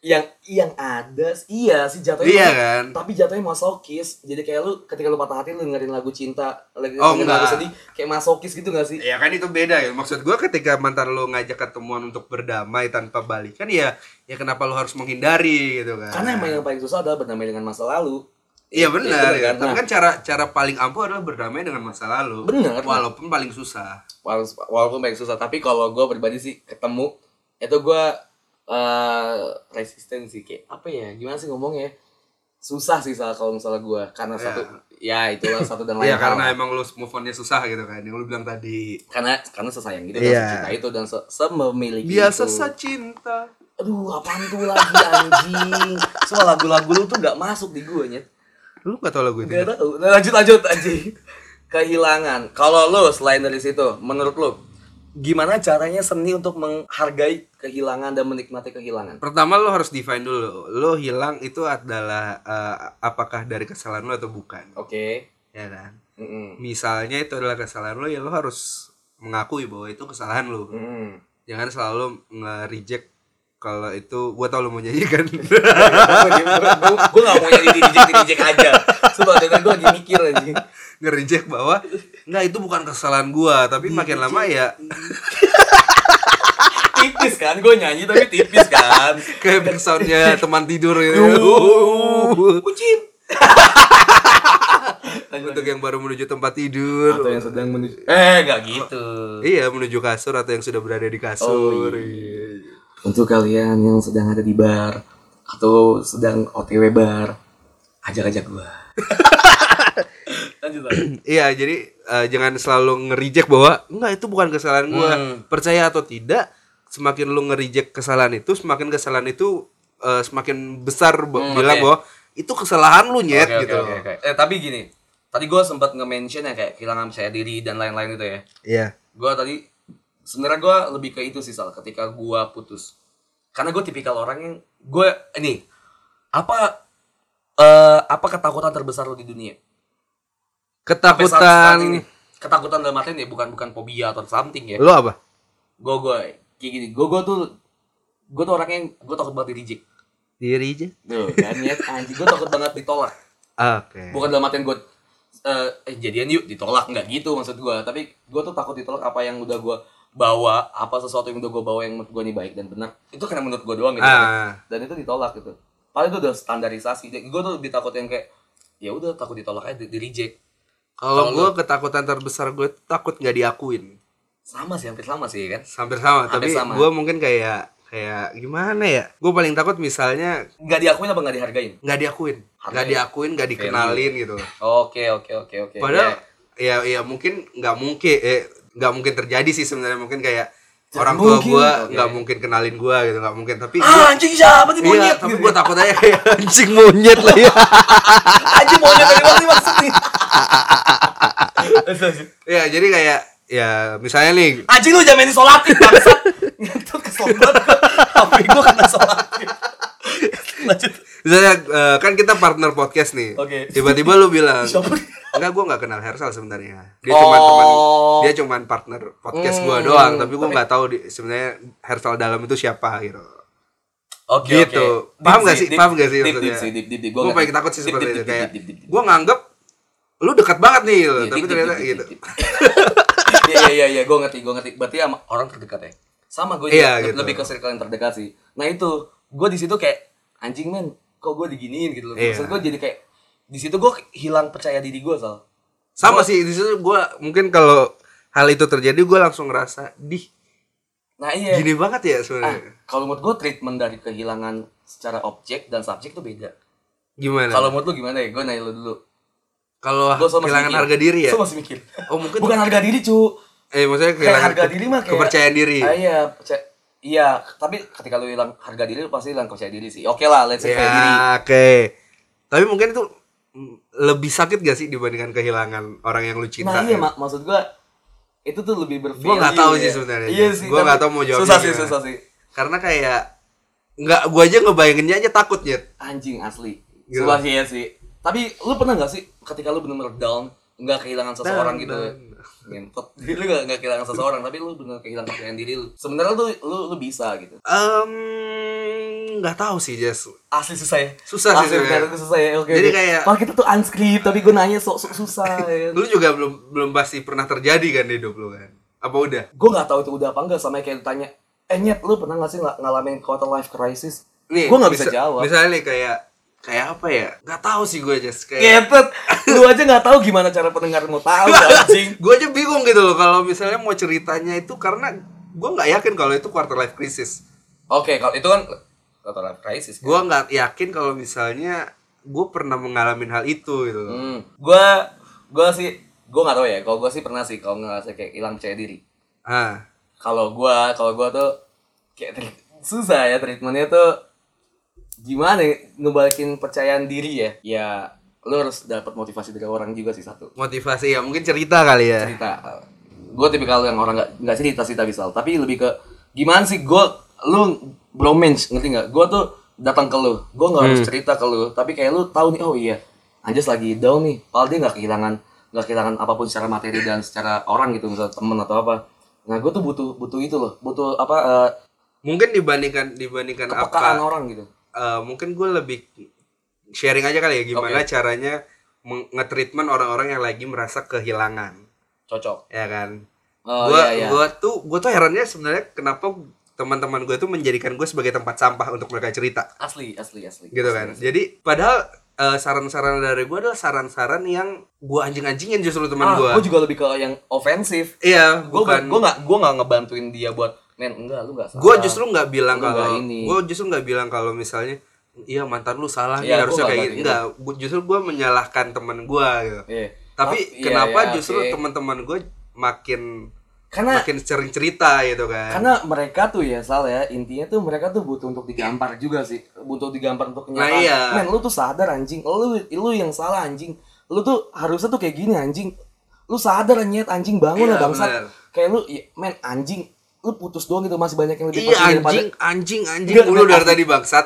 Yang yang ada iya sih jatuhnya Iya kan? tapi jatuhnya masokis jadi kayak lu ketika lu patah hati lu dengerin lagu cinta lagi Oh, lagu sedih kayak masokis gitu gak sih Ya kan itu beda ya. Maksud gua ketika mantan lu ngajak ketemuan untuk berdamai tanpa balikan ya ya kenapa lu harus menghindari gitu kan. karena emang yang paling susah adalah berdamai dengan masa lalu Iya benar Iya, ya. kan? Tapi Nah. kan cara cara paling ampuh adalah berdamai dengan masa lalu. Bener. Walaupun paling susah. walaupun, walaupun paling susah tapi kalau gue pribadi sih ketemu itu gue eh resisten sih kayak apa ya gimana sih ngomongnya susah sih salah kalau misalnya gue karena satu ya itulah satu dan lain Iya hal. karena emang lu move on-nya susah gitu kan. Yang lu bilang tadi. karena karena sesayang gitu Iya. dan secinta itu dan se sememiliki Biasa itu. sacinta. aduh apaan tuh lagi anjing semua lagu-lagu lu tuh gak masuk di gue nyet Lu gak tau lagu itu? Gak tahu. Nah, lanjut lanjut anjing. Kehilangan. Kalau lu selain dari situ, menurut lu gimana caranya seni untuk menghargai kehilangan dan menikmati kehilangan? Pertama lo harus define dulu. Lo hilang itu adalah eh, apakah dari kesalahan lo atau bukan. Oke. Ya kan? Mm-mm. Misalnya itu adalah kesalahan lo ya lo harus mengakui bahwa itu kesalahan lo. Mm-mm. Jangan selalu nge-reject kalau itu gua tau lo mau nyanyikan. gue gak mau jadi dijek dijek aja. Sumpah dengan gue lagi mikir anjing. nge-reject bahwa enggak itu bukan kesalahan gua, tapi makin lama ya Tipis kan, gue nyanyi tapi tipis kan. kayak back soundnya teman tidur gitu. Kucing. Untuk yang baru menuju tempat tidur. Atau yang sedang menuju. Eh, gak gitu. Iya, menuju kasur atau yang sudah berada di kasur. Oh, Iya. Untuk kalian yang sedang ada di bar atau sedang OTW bar, ajak-ajak gua. Lanjut. Iya, jadi eh, jangan selalu nge-reject bahwa enggak itu bukan kesalahan gua. Hmm. Percaya atau tidak, semakin lu nge-reject kesalahan itu, semakin kesalahan itu eh, semakin besar Hmm, bilang oke. bahwa itu kesalahan lu nyet oke, gitu. oke, oke. Eh tapi gini, tadi gua sempat nge-mention ya kayak kehilangan percaya diri dan lain-lain itu ya. Iya. Gua tadi sebenarnya gua lebih ke itu sih Sal, ketika gua putus. Karena gue tipikal orang yang gue ini apa eh apa ketakutan terbesar lo di dunia? Sampai saat- saat Ketakutan ini. ketakutan dalam artian ya bukan bukan fobia atau something ya. lu apa? gue gue kayak gini gue gue tuh gue tuh orang yang gue takut banget di reject Di reject. tuh kan ya anjing gue takut banget ditolak Oke. bukan dalam artian gue eh, eh jadian yuk ditolak nggak gitu maksud gue tapi gue tuh takut ditolak apa yang udah gue bawa apa sesuatu yang udah gue bawa yang menurut gue ini baik dan benar itu karena menurut gue doang gitu. Ah. dan itu ditolak gitu. Paling itu udah standarisasi. Gue tuh lebih takut yang kayak ya udah takut ditolak aja di, di reject. Kalau gue ketakutan terbesar gue takut nggak diakuin. sama sih hampir sama sih kan? Hampir sama, Hampir tapi gue mungkin kayak kayak gimana ya? Gue paling takut misalnya nggak diakuin apa nggak dihargain? nggak diakuin, nggak diakuin, nggak dikenalin gitu. oke oke oke oke. Padahal Ya. ya ya mungkin nggak mungkin eh nggak mungkin terjadi sih sebenarnya. Mungkin kayak Tidak orang tua gue nggak mungkin kenalin gue gitu nggak mungkin. Tapi ah gua- anjing siapa sih iya monyet? tapi gitu. gue takut aja kayak anjing monyet lah ya. Anjing monyet dari mana sih maksudnya ya jadi kayak ya misalnya nih. Anjing lu jangan main isolatif bangsat. Banget gua. HP gue kena sholatnya. Lanjut. Misalnya eh, kan kita partner podcast nih. Oke. Tiba-tiba lu bilang, enggak gua nggak kenal Hersal sebenarnya. Dia Oh. cuman teman dia cuman partner podcast Hmm, doang, tapi tapi- nggak tahu di- sebenarnya Hersal dalam itu siapa gitu. Oke, Gitu. oke. Paham Deep nggak sih? Paham nggak sih maksudnya? Ngerti. paling takut sih seperti itu kayak gua nganggep lu dekat banget nih gitu, Iya, tapi ternyata gitu. deep. Iya, iya, iya, gue ngerti, gue ngerti. Berarti sama orang terdekat ya? Sama gue Iya, juga, gitu. lebih ke circle yang terdekat sih. Nah itu, gue di situ kayak anjing men, kok gue diginiin gitu loh. Iya. Maksud gue jadi kayak di situ gue hilang percaya diri gue sal. Sama sih di situ gua mungkin kalau hal itu terjadi gua langsung ngerasa dih Nah iya. gini banget ya Ah, sebenarnya. kalau menurut gue treatment dari kehilangan secara objek dan subjek tuh beda. Gimana? Kalau menurut lu gimana ya? Gue nanya lu dulu. kalau Gue kehilangan harga diri ya? Gue masih mikir. Oh mungkin Bukan harga diri cu. eh maksudnya Kayak kehilangan harga diri mah kayak kepercayaan diri. Ah, iya, percaya, iya. Tapi ketika lu hilang harga diri, lu pasti hilang percaya diri sih. Oke lah, let's say percaya diri. Oke. Tapi mungkin itu lebih sakit gak sih dibandingkan kehilangan orang yang lu cinta? Nah iya ya? mak maksud gua itu tuh lebih bervalue. Gua nggak tahu ya. sih sebenarnya. Iya sih. Gua nggak tahu mau jawabnya Susah sih, gimana. susah sih. Karena kayak nggak gua aja ngebayanginnya aja takut ya. Anjing asli. Gitu. Susah sih ya sih. Tapi lu pernah nggak sih ketika lu benar-benar down, nggak kehilangan seseorang Down, gitu? down. Ngentot. Jadi lu nggak nggak kehilangan seseorang, tapi lu benar kehilangan kepercayaan diri lu. Sebenarnya lu lu lu bisa gitu. Em, nggak tahu sih Jess. Asli susah ya. Susah sih Asli sebenarnya. benar susah ya. Oke. Jadi kayak- Padahal kita tuh unscript, tapi gue nanya sok sok susah ya. Lu juga belum belum pasti pernah terjadi kan di hidup lu kan? Apa udah? gue nggak tahu itu udah apa enggak sama kayak ditanya eh nyet lu pernah nggak sih ng- ngalamin quarter life crisis Nih, gue nggak bisa, misa- jawab Misalnya kayak kayak apa ya? Nggak tahu sih gue Jess. Kayak Ketet, lu aja nggak tahu gimana cara pendengar mau tahu anjing. Gue aja bingung gitu loh kalau misalnya mau ceritanya itu karena gue nggak yakin kalau itu quarter life crisis. Oke kalau itu kan quarter life crisis. Gue nggak yakin kalau misalnya gue pernah mengalami hal itu gitu loh. Hmm. gue gue sih gue nggak tahu ya. Kalau gue sih pernah sih kalau ngerasa kayak hilang percaya diri. Ah. Kalau gue kalau gue tuh kayak susah ya treatmentnya tuh gimana ya, ngebalikin percayaan diri ya? Ya lu harus dapat motivasi dari orang juga sih satu. Motivasi ya mungkin cerita kali ya. Cerita. Gue tipikal yang orang nggak nggak cerita sih tapi sal. Tapi lebih ke gimana sih gue lu bromance ngerti nggak? Gue tuh datang ke lu. Gue nggak harus cerita ke lu tapi kayak lu tahu nih oh iya Anjas lagi down nih. Padahal dia nggak kehilangan nggak kehilangan apa pun secara materi dan secara orang gitu misalnya temen atau apa. Nah gue tuh butuh butuh itu loh. Butuh apa eh, mungkin dibandingkan dibandingkan kepekaan apa orang gitu eh, mungkin gue lebih sharing aja kali ya gimana Oke. caranya nge-treatment orang-orang yang lagi merasa kehilangan. Cocok. Ya kan? Oh, gua iya, iya. gua tuh gua tuh herannya sebenarnya kenapa teman-teman gue tuh menjadikan gue sebagai tempat sampah untuk mereka cerita. Asli asli asli. Gitu Asli, kan? asli. jadi padahal eh, saran-saran dari gue adalah saran-saran yang gue anjing-anjingin justru teman ah, gue gue juga lebih ke yang ofensif iya gue bukan gue nggak gue nggak ngebantuin dia buat men enggak lu nggak salah gue justru nggak bilang kalau ini. gue justru nggak bilang kalau misalnya iya mantan lu salah nih Iya, harusnya kayak nggak gitu gitu. enggak gua, justru gue menyalahkan teman gue gitu Iya. tapi iya, kenapa iya, justru oke. teman-teman gue makin karena makin sering cerita gitu kan karena mereka tuh ya Sal ya intinya tuh mereka tuh butuh untuk digampar juga sih butuh digampar untuk Nah, kenyataan iya. men lu tuh sadar anjing lu lu yang salah anjing lu tuh harusnya tuh kayak gini anjing lu sadar nyet anjing bangun Iya, lah bangsat bener. kayak lu ya, men anjing lu putus doang gitu masih banyak yang lebih iya penting daripada anjing anjing anjing enggak, dari tadi bangsat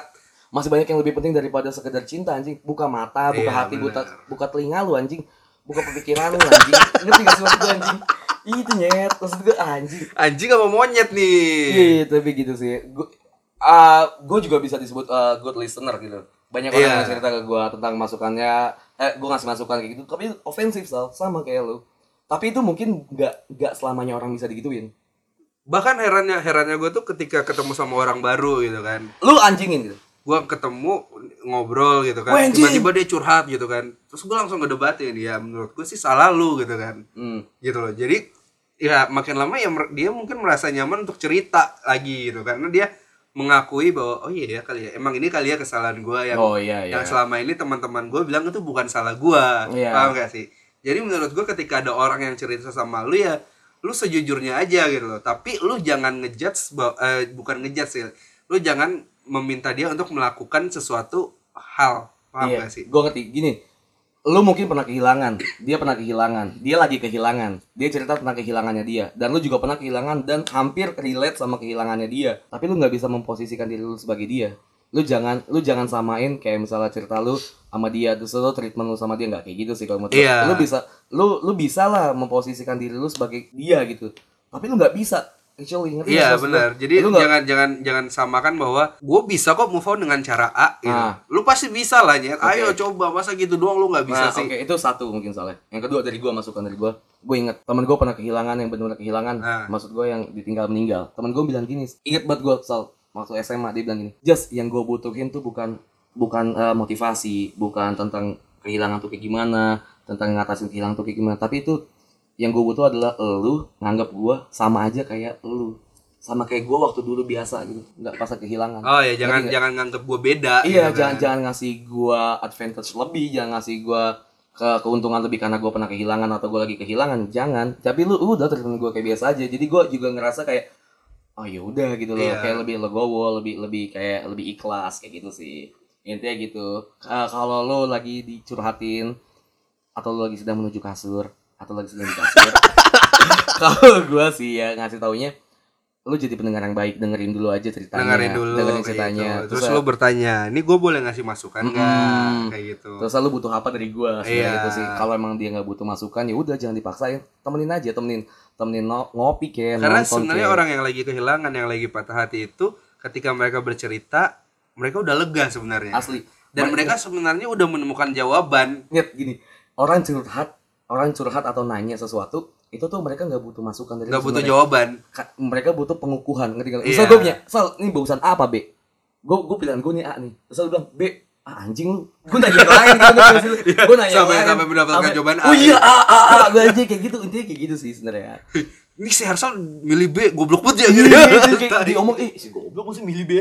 masih banyak yang lebih penting daripada sekedar cinta anjing buka mata buka Iya, hati bener. buka buka telinga lu anjing buka pemikiran lu anjing ngerti gak sih maksud gue anjing itu nyet maksud gue anjing anjing apa monyet nih Iya, tapi gitu sih. Gue ah gue juga bisa disebut uh, good listener gitu. Banyak orang Iya. yang cerita ke gue tentang masukannya, eh gue ngasih masukan kayak gitu, tapi ofensif sal, sama kayak lu. Tapi itu mungkin nggak nggak selamanya orang bisa digituin. Bahkan herannya herannya gue tuh ketika ketemu sama orang baru gitu kan. Lu anjingin gitu. gue ketemu ngobrol gitu kan. Tiba-tiba dia curhat gitu kan. Terus gue langsung ngedebatin ya menurut gue sih salah lu gitu kan. Hmm. gitu loh. Jadi ya makin lama ya dia mungkin merasa nyaman untuk cerita lagi gitu. Karena dia mengakui bahwa oh iya ya kali ya. Emang ini kali ya kesalahan gue yang Oh, iya, iya. yang selama ini teman-teman gue bilang itu bukan salah gue Iya. paham gak sih? Jadi menurut gue ketika ada orang yang cerita sama lu ya lu sejujurnya aja gitu loh. Tapi lu jangan ngejudge eh, bukan ngejudge sih. Lu jangan meminta dia untuk melakukan sesuatu hal. Paham iya. gak sih? Gue ngerti. Gini, lu mungkin pernah kehilangan, dia pernah kehilangan, dia lagi kehilangan, dia cerita tentang kehilangannya dia, dan lu juga pernah kehilangan dan hampir relate sama kehilangannya dia, tapi lu nggak bisa memposisikan diri lu sebagai dia. Lu jangan, lu jangan samain kayak misalnya cerita lu sama dia, terus lu treatment lu sama dia nggak kayak gitu sih kalau menurut gua. Iya. Lu bisa, lu lu bisa lah memposisikan diri lu sebagai dia gitu, tapi lu nggak bisa. Actually, ngerti nggak Iya maksud gua? benar. Jadi Lu jangan jangan jangan samakan bahwa gue bisa kok move on dengan cara A. Gitu. Ah. Lu pasti bisa lah nyet. Ayo Oke. coba masa gitu doang lu nggak bisa Nah, sih. Oke, itu satu mungkin soalnya. Yang kedua dari gua masukan dari gua, gue inget temen gue pernah kehilangan yang benar-benar kehilangan. Ah. Maksud gue yang ditinggal meninggal. Temen gue bilang gini, inget banget gue soal waktu SMA dia bilang gini, just yang gue butuhin tuh bukan bukan eh, motivasi, bukan tentang kehilangan tuh kayak gimana, tentang ngatasin kehilangan tuh kayak gimana, tapi itu yang gue butuh adalah lu nganggap gue sama aja kayak lu sama kayak gue waktu dulu biasa gitu nggak pas kehilangan Oh ya jangan nggak? jangan nganggep gue beda. Iya, gitu jangan kan. jangan ngasih gua advantage lebih, jangan ngasih gua ke keuntungan lebih karena gua pernah kehilangan atau gua lagi kehilangan, jangan. Tapi lu udah treatment gua kayak biasa aja. Jadi gua juga ngerasa kayak oh ya udah gitu loh, Iya. kayak lebih legowo, lebih lebih kayak lebih ikhlas kayak gitu sih. Intinya gitu. Eh, kalau lu lagi dicurhatin atau lu lagi sedang menuju kasur atau lagi sedang di kasur. kalau gua sih ya ngasih taunya lu jadi pendengar yang baik dengerin dulu aja ceritanya dengerin dulu dengerin ceritanya gitu. Terus ya- lu bertanya, "Ini gue boleh ngasih masukan nggak?" Mm-mm. Kayak gitu. Terus lu butuh apa dari sebenarnya Iya. gitu sih. Kalau emang dia nggak butuh masukan ya udah jangan dipaksain. Temenin aja, temenin temenin ngopi kayak Karena sebenarnya orang yang lagi kehilangan, yang lagi patah hati itu ketika mereka bercerita, mereka udah lega sebenarnya. asli. Dan mereka sebenarnya udah menemukan jawaban. Ingat gini, orang curhat, orang curhat atau nanya sesuatu itu tuh mereka nggak butuh masukan dari Gak lu butuh jawaban. Ka- mereka butuh pengukuhan ngerti nggak? Iya. Misal gue punya, Sal, ini bagusan A apa B? Gue gue pilihan gue nih A nih. Lu bilang B, ah, anjing lu. Gue nanya yang lain gitu. gue nanya yang Sampai- lain. sampai mendapatkan Sampai- jawaban A, Oh iya ya. A A A gue aja kayak gitu. Intinya kayak gitu sih sebenarnya. Ini si Hersal milih B, goblok banget ya Iya, gitu. gitu, kayak diomong, eh si goblok masih milih B.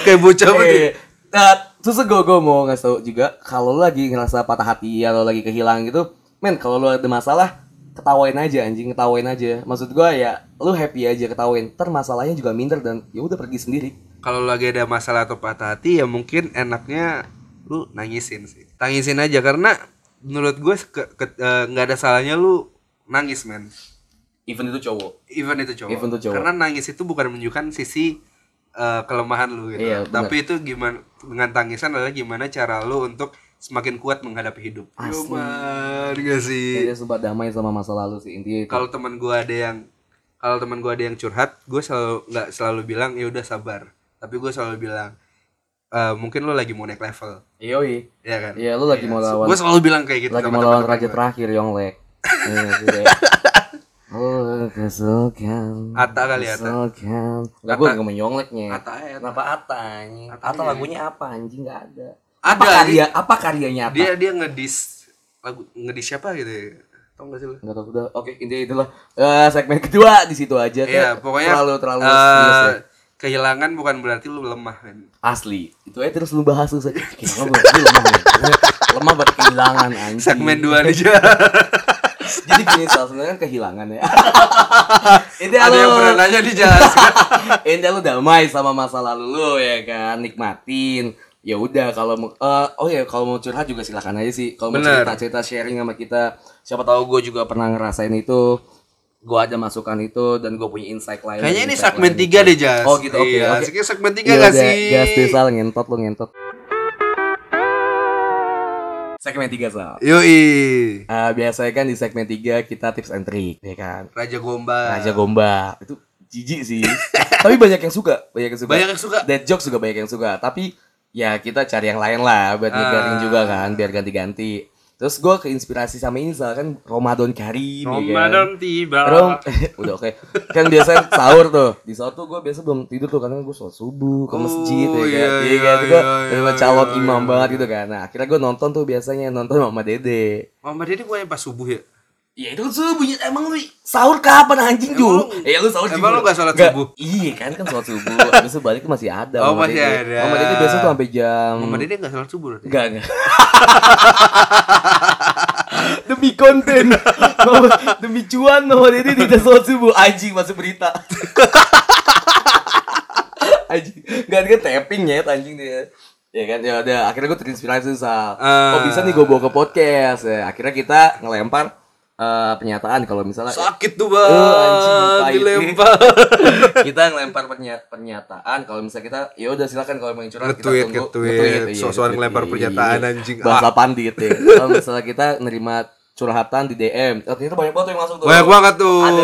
Kayak bocah banget. ya. Eh, Nah, terus gue gue mau ngasih tau juga kalau lagi ngerasa patah hati atau lagi kehilangan gitu, men kalau lu ada masalah ketawain aja anjing, ketawain aja. Maksud gue ya lu happy aja ketawain. Ntar masalahnya juga minder dan ya udah pergi sendiri. Kalau lagi ada masalah atau patah hati ya mungkin enaknya lu nangisin sih. Tangisin aja karena menurut gue eh, nggak ada salahnya lu nangis men. Even itu cowok. Even itu cowok. Even itu cowok. Karena nangis itu bukan menunjukkan sisi eh, kelemahan lu gitu. Iya. Tapi itu gimana dengan tangisan adalah gimana cara lu untuk semakin kuat menghadapi hidup. Asli. Gak sih? Dia sempat damai sama masa lalu sih intinya itu. Kalau teman gua ada yang kalau teman gua ada yang curhat, gue selalu nggak selalu bilang ya udah sabar. Tapi gue selalu bilang "Eh, mungkin lo lagi mau naik level, Yoi. ya kan? Iya, lu lagi mau lawan Gue selalu bilang kayak gitu lagi sama mau lawan raja gua. terakhir Yonglek. Iya, gitu ya. Oh, kesukaan. Atta kali, Atta. Kesukaan. Enggak Atta. gue ngomong Yongleknya. Atta ya. Kenapa Atta anjing? Atta Atta iya. lagunya apa anjing enggak ada. Ada, Apa karya apa karyanya Atta? Dia dia ngedis lagu ngedis siapa gitu ya? Tau gak sih lu? Enggak tahu udah. Oke, intinya itulah Eh, segmen kedua di situ aja Iya, Kayak pokoknya terlalu terlalu serius ya. kehilangan bukan berarti lu lemah kan. Asli. Itu aja terus lu bahas terus aja. Kehilangan berarti lemah. lemah buat kehilangan anjing. Segmen 2 aja. Jadi gini Sal, sebenarnya kan kehilangan ya. Intinya Ada lu- yang pernah nanya dijelaskan. Intinya lu damai sama masa lalu lu ya kan, nikmatin. Ya udah kalau mau eh, oh ya kalau mau curhat juga silakan aja sih. Kalau mau Bener. cerita-cerita sharing sama kita, siapa tahu gue juga pernah ngerasain itu. Gue ada masukan itu dan gue punya insight lain. Kayaknya ini segmen lain 3 deh, Jas. Oh gitu, oke. Iya, oke. asiknya segmen 3 Iya gak sih? Gas deh, Sal, ngentot lu ngentot. Segmen 3 Sal. Yoi. Eh, biasanya kan di segmen 3 kita tips and trick, ya kan. Raja Gombal. Raja Gombak itu jijik sih. Tapi banyak yang suka, banyak yang suka. Banyak yang suka. Dead jokes juga banyak yang suka. Tapi ya kita cari yang lain lah buat Ah. juga kan, biar ganti-ganti. Terus gue keinspirasi sama ini kan Ramadan Karim ya kan. Ramadan tiba. Rom, udah oke. Kan biasanya sahur tuh. Di sahur tuh gue biasa belum tidur tuh karena gue sholat subuh ke Oh, masjid ya kan. iya, Iya iya, kan. Gue iya, udah iya, calon iya, imam iya. banget gitu kan. Nah, akhirnya gue nonton tuh biasanya nonton Mama Dede. Mama Dede bukannya pas subuh ya? Ya itu kan subuhnya emang lu sahur kapan anjing Ju? lu- Eh lu sahur emang lu gak sholat Nggak. subuh? Iya kan kan sholat subuh. Habis itu balik masih ada. Oh, masih Dede. ada. Mama Dede biasa tuh sampai jam Mama Dede gak sholat subuh berarti? Enggak enggak. demi konten, Mama- demi cuan Mama Dede tidak sholat subuh anjing masuk berita. anjing, enggak dia tapping ya anjing dia. Ya kan, ya udah akhirnya gue terinspirasi Sal. Ah. oh bisa nih gue bawa ke podcast. Ya, akhirnya kita ngelempar eh, pernyataan kalau misalnya Sakit tuh Oh, anjing, bang, dilempar. kita ngelempar pernya- pernyataan kalau misalnya kita ya udah silakan kalau mau curhat kita tunggu nge-tweet. iya, Sok-sokan nge-tweet. ngelempar pernyataan, Iya. anjing. bahasa Ah. pandit ya kalau misalnya kita nerima curhatan di DM oh, ternyata banyak banget yang masuk tuh Banyak banget tuh. ada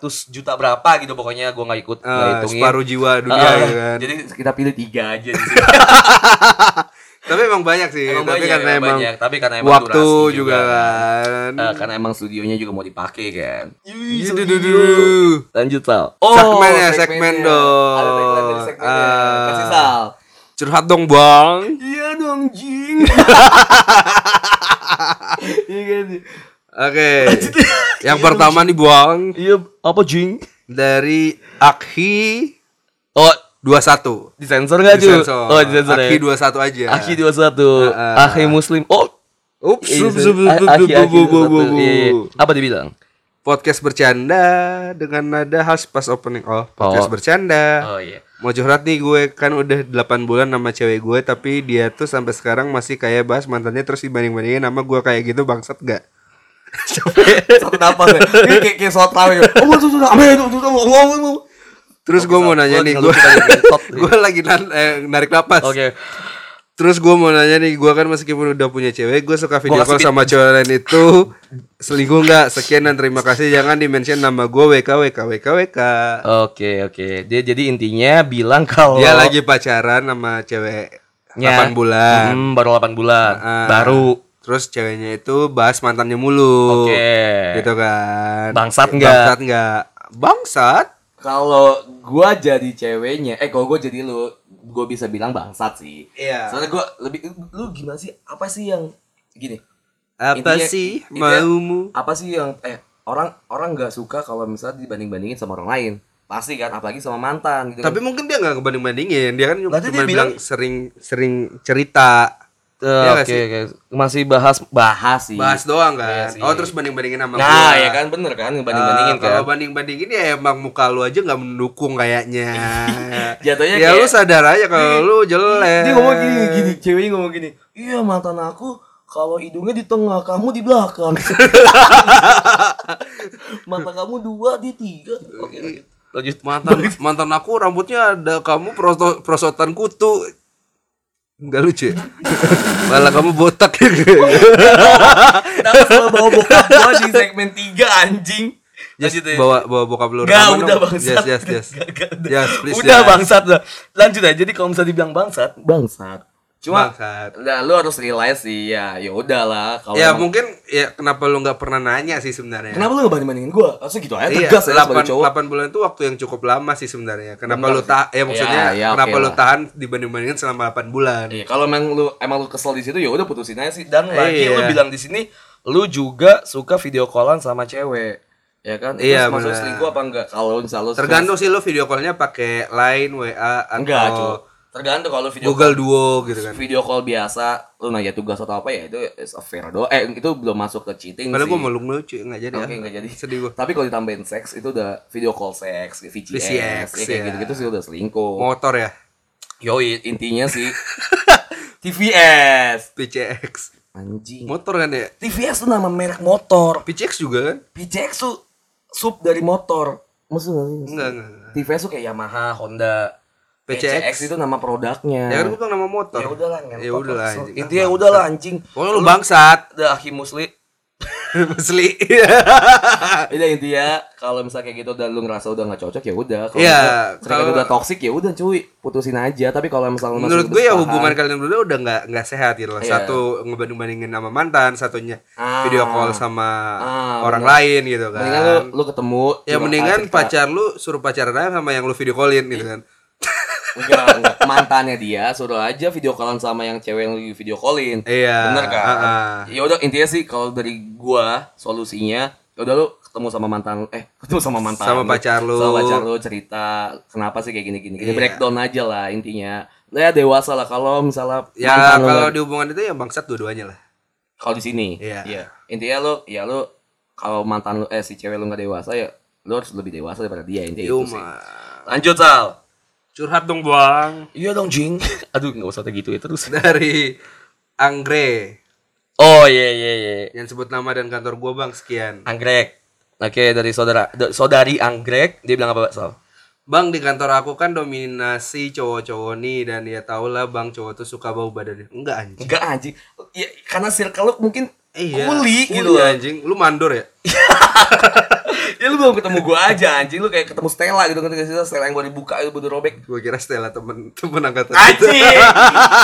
300 juta berapa gitu pokoknya gue nggak ikut nggak Ah, hitungin separuh jiwa dunia Ah, ya kan. jadi kita pilih tiga aja di sini. Tapi emang banyak sih. Emang tapi banyak, karena emang emang banyak. Tapi karena emang waktu juga, juga. kan. Eh, karena emang studionya juga mau dipakai kan Iya, duh, duh, duh, duh. lanjut Sal Segmen ya, segmen dong. ada tagline dari segmennya Ah. kasih Sal Curhat dong bang. iya dong jing iya kan Oke. Yang pertama nih bang iya apa jing dari Akhi oh 21. disensor nggak cuy oh disensor Akhi ya 21 aja. Aki 21 Ah, ah. Akhi muslim oh Ups, Iya, ups, ups, A- ups, Aki ups, Aki ups, ups, 21. ups, Iya, iya. apa dibilang Podcast bercanda dengan nada khas pas opening. Oh, podcast Oh. bercanda. oh iya Mau curhat nih gue kan udah 8 bulan sama cewek gue tapi dia tuh sampai sekarang masih kayak bahas mantannya terus dibanding-bandingin sama gue kayak gitu bangsat gak? satu napas ya ini kayak kayak sholat raweh oh tuh tuh tuh tuh tuh Terus gue mau nanya nih gue gue lagi nan- eh, narik napas. oke Terus gue mau nanya nih gue kan meskipun udah punya cewek gue suka video Gua call sama cewek lain itu selingkuh nggak? Sekian dan terima kasih jangan di mention nama gue WK WK WK WK. Oke oke. Dia jadi intinya bilang kalau Dia lagi pacaran sama cewek Nya. 8 bulan. Hmm, baru 8 bulan. Ah. baru. Terus ceweknya itu bahas mantannya mulu. Oke. Gitu kan. Bangsat nggak? Bangsat nggak? Bangsat. Kalau gua jadi ceweknya, eh kalau gua jadi lu, gua bisa bilang bangsat sih. Iya. Soalnya gua lebih lu gimana sih? Apa sih yang gini? Apa Intinya- sih intinya- maumu? Apa sih yang eh orang orang nggak suka kalau misalnya dibanding-bandingin sama orang lain. Pasti kan apalagi sama mantan gitu. Tapi kan. mungkin dia nggak ngebanding-bandingin. Dia kan cuma Berarti dia bilang bilang- sering sering cerita. Eh, Iya oke sih? oke. Masih bahas bahas sih. Bahas doang Iya kan. sih. oh, terus banding-bandingin sama Nah, gua. ya kan bener kan ngebanding-bandingin Ah, kan. Kalau banding-bandingin ya emang muka lu aja nggak mendukung kayaknya. Jatuhnya ya kayak- lu sadar aja kalau lu jelek. Dia ngomong gini, gini, ceweknya ngomong gini. Iya mantan aku kalau hidungnya di tengah, kamu di belakang. Mata kamu dua, di tiga. Oke, lanjut. lanjut. Mantan mantan aku rambutnya ada kamu prosotan kutu. Enggak lucu. ya? Malah kamu botak ya. Kenapa selalu bawa bokap gua di segmen tiga anjing? Lanjut ya. bawa bawa bokap lu Gak, udah dong. bangsat. Yes, yes, yes. Gak, gak, udah. Yes, please, udah yes. bangsat udah. Lanjut aja. Jadi kalau misalnya dibilang bangsat, bangsat. Cuma Bangsat. Nah, lu harus realize sih ya, ya udahlah kalau Ya emang- mungkin ya kenapa lu nggak pernah nanya sih sebenarnya. Kenapa lu ngebanding bandingin gua? Harusnya gitu aja Iya, tegas ya sebagai 8, cowok. 8 bulan itu waktu yang cukup lama sih sebenarnya. Kenapa Bener lu tahan? Ya maksudnya Ya, ya, kenapa oke lu lah. tahan dibanding-bandingin selama 8 bulan? Iya, kalau emang lu emang lu kesel di situ ya udah putusin aja sih. Dan lagi Iya. lu bilang di sini lu juga suka video callan sama cewek. Ya kan? Iya, Terus maksud benar. selingkuh apa enggak? Kalau misalnya Tergantung sih lu video callnya pakai Line, WA, atau enggak, cuy. Tergantung kalau video Google call, Duo gitu kan. video call biasa lu nanya tugas atau apa ya itu is a fair do. Eh itu belum masuk ke cheating Padahal sih. gue malu lucu nggak jadi Oke, ya. enggak jadi. Sedih gue. Tapi kalau ditambahin seks itu udah video call seks, VCS, VCS, ya, kayak ya. gitu-gitu sih udah selingkuh. Motor ya, Yoi, intinya sih TVS. PCX. Anjing. Motor kan ya? TVS tuh nama merek motor. PCX juga kan? PCX tuh sub dari motor. Maksudnya? Enggak, enggak. enggak. TVS tuh kayak Yamaha, Honda. PCX. PCX itu nama produknya. Ya kan gue bilang nama motor. Ya udahlah, Ya udahlah. lah. anjing. Intinya udahlah anjing. Pokoknya lu bangsat. Udah Aki Musli. Asli. Udah intinya kalau misalnya kayak gitu dan lu ngerasa udah gak cocok ya udah. Kalau Iya, misalnya kalau udah toxic ya udah cuy, putusin aja. Tapi kalau misalnya Menurut gue ya hubungan kalian berdua udah nggak nggak sehat gitu loh. Iya. Satu ngebanding-bandingin sama mantan, satunya Ah. video call sama Ah, orang bener. lain gitu kan. Mendingan lu lu ketemu ya mendingan pacar lu suruh pacaran aja sama yang lu video callin gitu kan. Enggak, enggak. mantannya dia suruh aja video callan sama yang cewek yang lagi video callin. Iya. Bener kan? ah, ah. Ya udah intinya sih kalau dari gua solusinya ya udah lu ketemu sama mantan eh ketemu sama mantan Sama pacar lu. sama pacar lu cerita kenapa sih kayak gini gini gini Iya. breakdown aja lah intinya ya dewasa lah kalau misalnya Ya kalau di hubungan itu ya bangsat dua-duanya lah. kalau di sini Iya. intinya lu ya lu kalau mantan lu eh si cewek lu nggak dewasa ya lu harus lebih dewasa daripada dia intinya itu sih Yuma. lanjut sal Curhat dong bang. Iya dong Jing. Aduh nggak usah kayak gitu ya terus. Dari Anggrek. Oh iya iya iya. Yang sebut nama dan kantor gua bang sekian. Anggrek. Oke dari saudara da- saudari Anggrek dia bilang apa Sal? Bang di kantor aku kan dominasi cowok-cowok nih dan ya tau lah bang cowok tuh suka bau badannya. Enggak anjing. Enggak anjing. Ya karena circle lu mungkin Iya. kuli kuli gitu anjing. Lu mandor ya? ya lu belum ketemu gua aja anjing lu kayak ketemu Stella gitu kan Stella yang baru dibuka itu baru robek. Gua kira Stella temen temen angkatan. Anjing.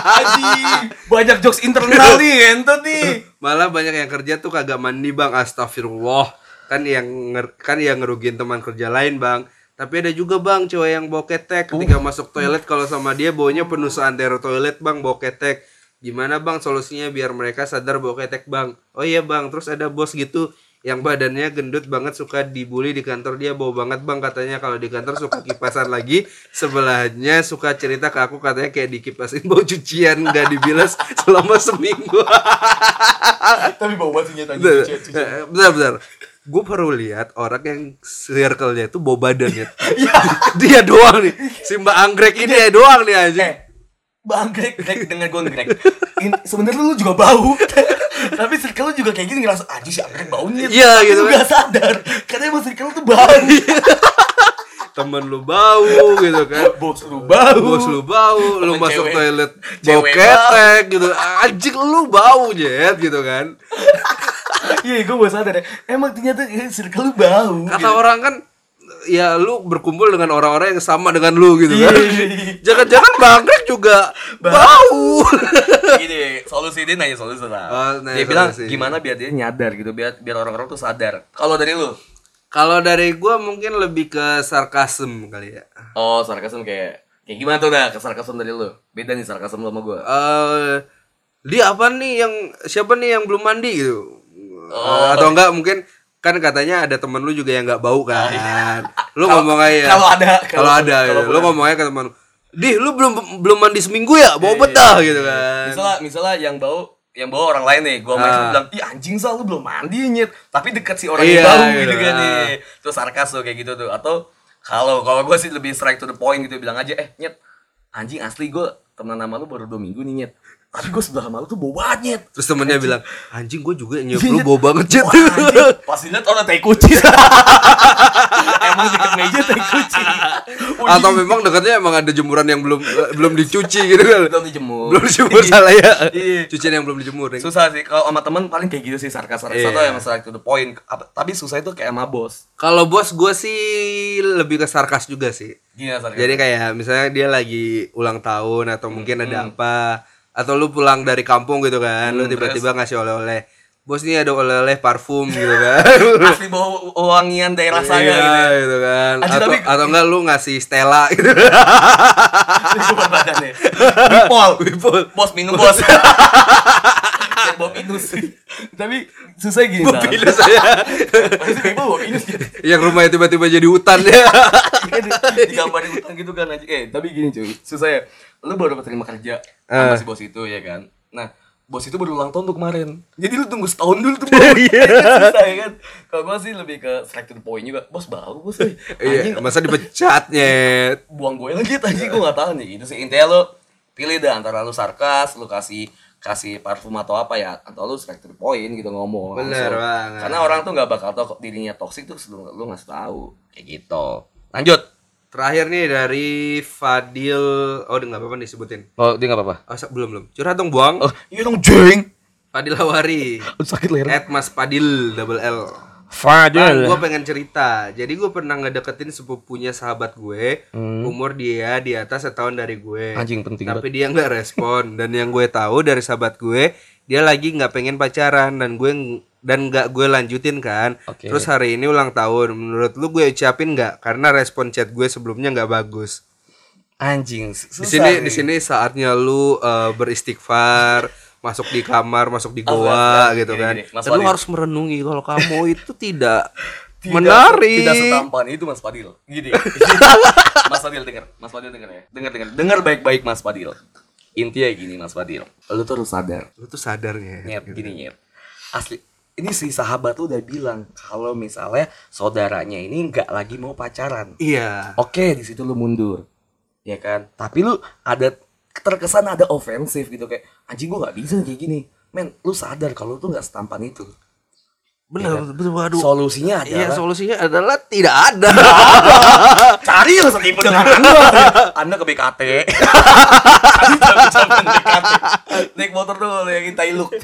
Anjing. Banyak jokes internal nih, entot nih. Malah banyak yang kerja tuh kagak mandi bang Astagfirullah Kan yang nger- kan yang ngerugiin teman kerja lain bang Tapi ada juga bang cowok yang bawa ketek Ketika masuk toilet kalau sama dia baunya penuh seantero toilet bang bawa ketek Gimana bang solusinya biar mereka sadar bawa ketek bang Oh iya bang terus ada bos gitu yang badannya gendut banget suka dibully di kantor dia bau banget bang katanya kalau di kantor suka kipasan lagi sebelahnya suka cerita ke aku katanya kayak dikipasin bau cucian nggak dibilas selama seminggu Tapi bau batunya tadi. Bentar, bentar, bentar. Gue baru lihat orang yang circle-nya itu bawa badannya. dia doang nih. Si Mbak Anggrek ini ya doang nih aja. Bang Greg, Greg dengan gue Greg. Sebenarnya lu juga bau. Tapi circle lu juga kayak gini ngerasa anjing si Anggrek baunya. Iya, gitu Lu kan. gak sadar. Karena emang circle lu tuh bau. Temen lu bau gitu kan. Bos lu bau. Bos lu bau, lu Temen masuk cewek- toilet bau ketek gitu. Anjing lu bau jet gitu kan. Iya, gue baru sadar ya. Emang ternyata circle lu bau. Kata gitu. orang kan ya lu berkumpul dengan orang-orang yang sama dengan lu gitu kan. Iya. Jangan-jangan Anggrek juga bau. Gini, solusi dia nanya solusi lah. Oh, nanya dia bilang solusi. gimana biar dia nyadar gitu, biar biar orang-orang tuh sadar. Kalau dari lu? Kalau dari gua mungkin lebih ke sarkasm kali ya. Oh, sarkasm kayak kayak gimana tuh dah ke sarkasm dari lu? Beda nih sarkasm lu sama gua. eh dia apa nih yang siapa nih yang belum mandi gitu Oh. atau enggak mungkin kan katanya ada temen lu juga yang nggak bau kan lu ngomong aja kalau ada, kalau ada kalau ya. lu ngomong aja ke temen lu di lu belum belum mandi seminggu ya bau betah gitu kan Misalnya misalnya yang bau yang bawa orang lain nih, gua main Ah. bilang, "Ih anjing Sal, lu belum mandi nyet." Tapi dekat si orang Iya, yang bau gitu. gitu kan Ah. nih. Terus sarkas tuh kayak gitu tuh. Atau kalau kalau gua sih lebih straight to the point gitu bilang aja, "Eh, nyet, anjing asli gua teman nama lu baru dua minggu nih nyet." Tapi gua sebelah sama lu tuh bau banget terus temennya bilang anjing gue juga nyium Iya, lu iya. bau banget jet anjing, pas dilihat orang tai kucing. Emang deket meja tai kucing. Atau memang dekatnya emang ada jemuran yang belum belum dicuci gitu kan belum dijemur. belum dijemur salah ya Iya. cucian yang belum dijemur ya. Susah sih kalau sama temen paling kayak gitu sih sarkas sarkas Iya. atau emang straight to the point. Apa- tapi susah itu kayak sama bos. Kalau bos gue sih lebih ke sarkas juga sih. Gini sarkas. Jadi kayak misalnya dia lagi ulang tahun atau mungkin ada Hmm. apa atau lu pulang dari kampung gitu kan, lu tiba-tiba ngasih oleh-oleh. Bos ini ada oleh-oleh parfum gitu kan. asli bau wangian daerah saya Iya, gitu. gitu kan. Anjir, Atau tapi- atau enggak lu ngasih Stella gitu. Wipol. Wipol. Bos minum bos. Bau minus. Tapi susah gini Sal. Pilih saya Maksudnya bau minus gitu. yang rumahnya tiba-tiba jadi hutan ya. Kan di- digambarin utang gitu kan aja. Eh, tapi gini cuy, susah ya. Lu baru dapat terima kerja sama Eh. si bos itu ya kan. Nah, bos itu baru ulang tahun tuh kemarin. Jadi lu tunggu setahun dulu tuh baru. susah ya kan. Kalau gua sih lebih ke straight to the point juga. Bos baru bos. Iya, masa dipecatnya. buang gue lagi tadi gue gak tahu nih itu sih intinya lo pilih deh antara lu sarkas lu kasih kasih parfum atau apa ya atau lu straight to the point gitu ngomong Bener langsung. banget. karena orang tuh nggak bakal tau dirinya toxic tuh lu lu nggak tahu kayak gitu lanjut Terakhir nih dari Fadil. Oh, udah nggak apa-apa disebutin. oh dia nggak apa-apa Oh, belum belum. Curhat dong, Buang. oh iya dong jeng Fadil Hawari. sakit leher At Mas Padil double L. Fadil gue pengen cerita. Jadi gue pernah ngedeketin sepupunya sahabat gue. Umur dia di atas setahun dari gue. Anjing, penting Tapi dia nggak respon. Dan yang gue tahu dari sahabat gue, dia lagi nggak pengen pacaran dan gue dan nggak gue lanjutin kan. Oke. Terus hari ini ulang tahun. Menurut lu gue ucapin nggak? Karena respon chat gue sebelumnya nggak bagus. anjing Di sini di sini saatnya lu eh, beristighfar, masuk di kamar, masuk di goa Mas, gitu gini, kan. gini, Mas Dan lu harus merenungi kalau kamu itu tidak Tidak- menarik. Tidak setampan itu Mas Fadil. Gini. Mas Fadil denger, Mas Fadil denger ya. Dengar dengar. Dengar baik-baik Mas Fadil. Intinya gini Mas Fadil. Lu tuh harus sadar. Lu tuh sadarnya. Nyet, gini nyet. Asli ini si sahabat tuh udah bilang kalau misalnya saudaranya ini nggak lagi mau pacaran. Iya. Oke, di situ lu mundur. ya kan tapi lu ada terkesan ada ofensif gitu kayak anjing gua nggak bisa kayak gini. Men lu sadar kalau lu tuh nggak setampan itu. Benar, betul waduh. solusinya Iya, adalah solusinya adalah tidak ada. cari yang setipe dengan anda anda ke BKT cabang-cabang BKT. naik motor tuh yang intai look.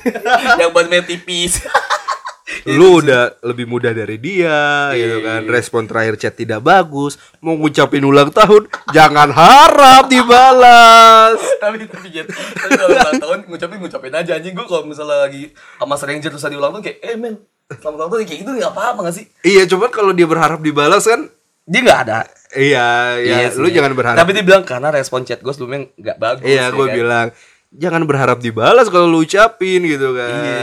Yang ban tipis Lu udah lebih muda dari dia gitu kan. Respon terakhir chat tidak bagus, mau ngucapin ulang tahun, jangan harap dibalas. tapi tapi Jet, tapi kalau ulang tahun ngucapin ngucapin aja anjing gua kalau misalnya lagi sama stranger terus ada ulang tahun kayak eh men selamat ulang tahun kayak gitu nggak apa-apa nggak sih Iya, cuman kalau dia berharap dibalas kan dia nggak ada Iya, ya, sih. lu jangan berharap. tapi dia bilang karena respon chat gue sebelumnya nggak bagus Iya, ya gue kan? bilang jangan berharap dibalas kalau lu ucapin gitu kan. Iya.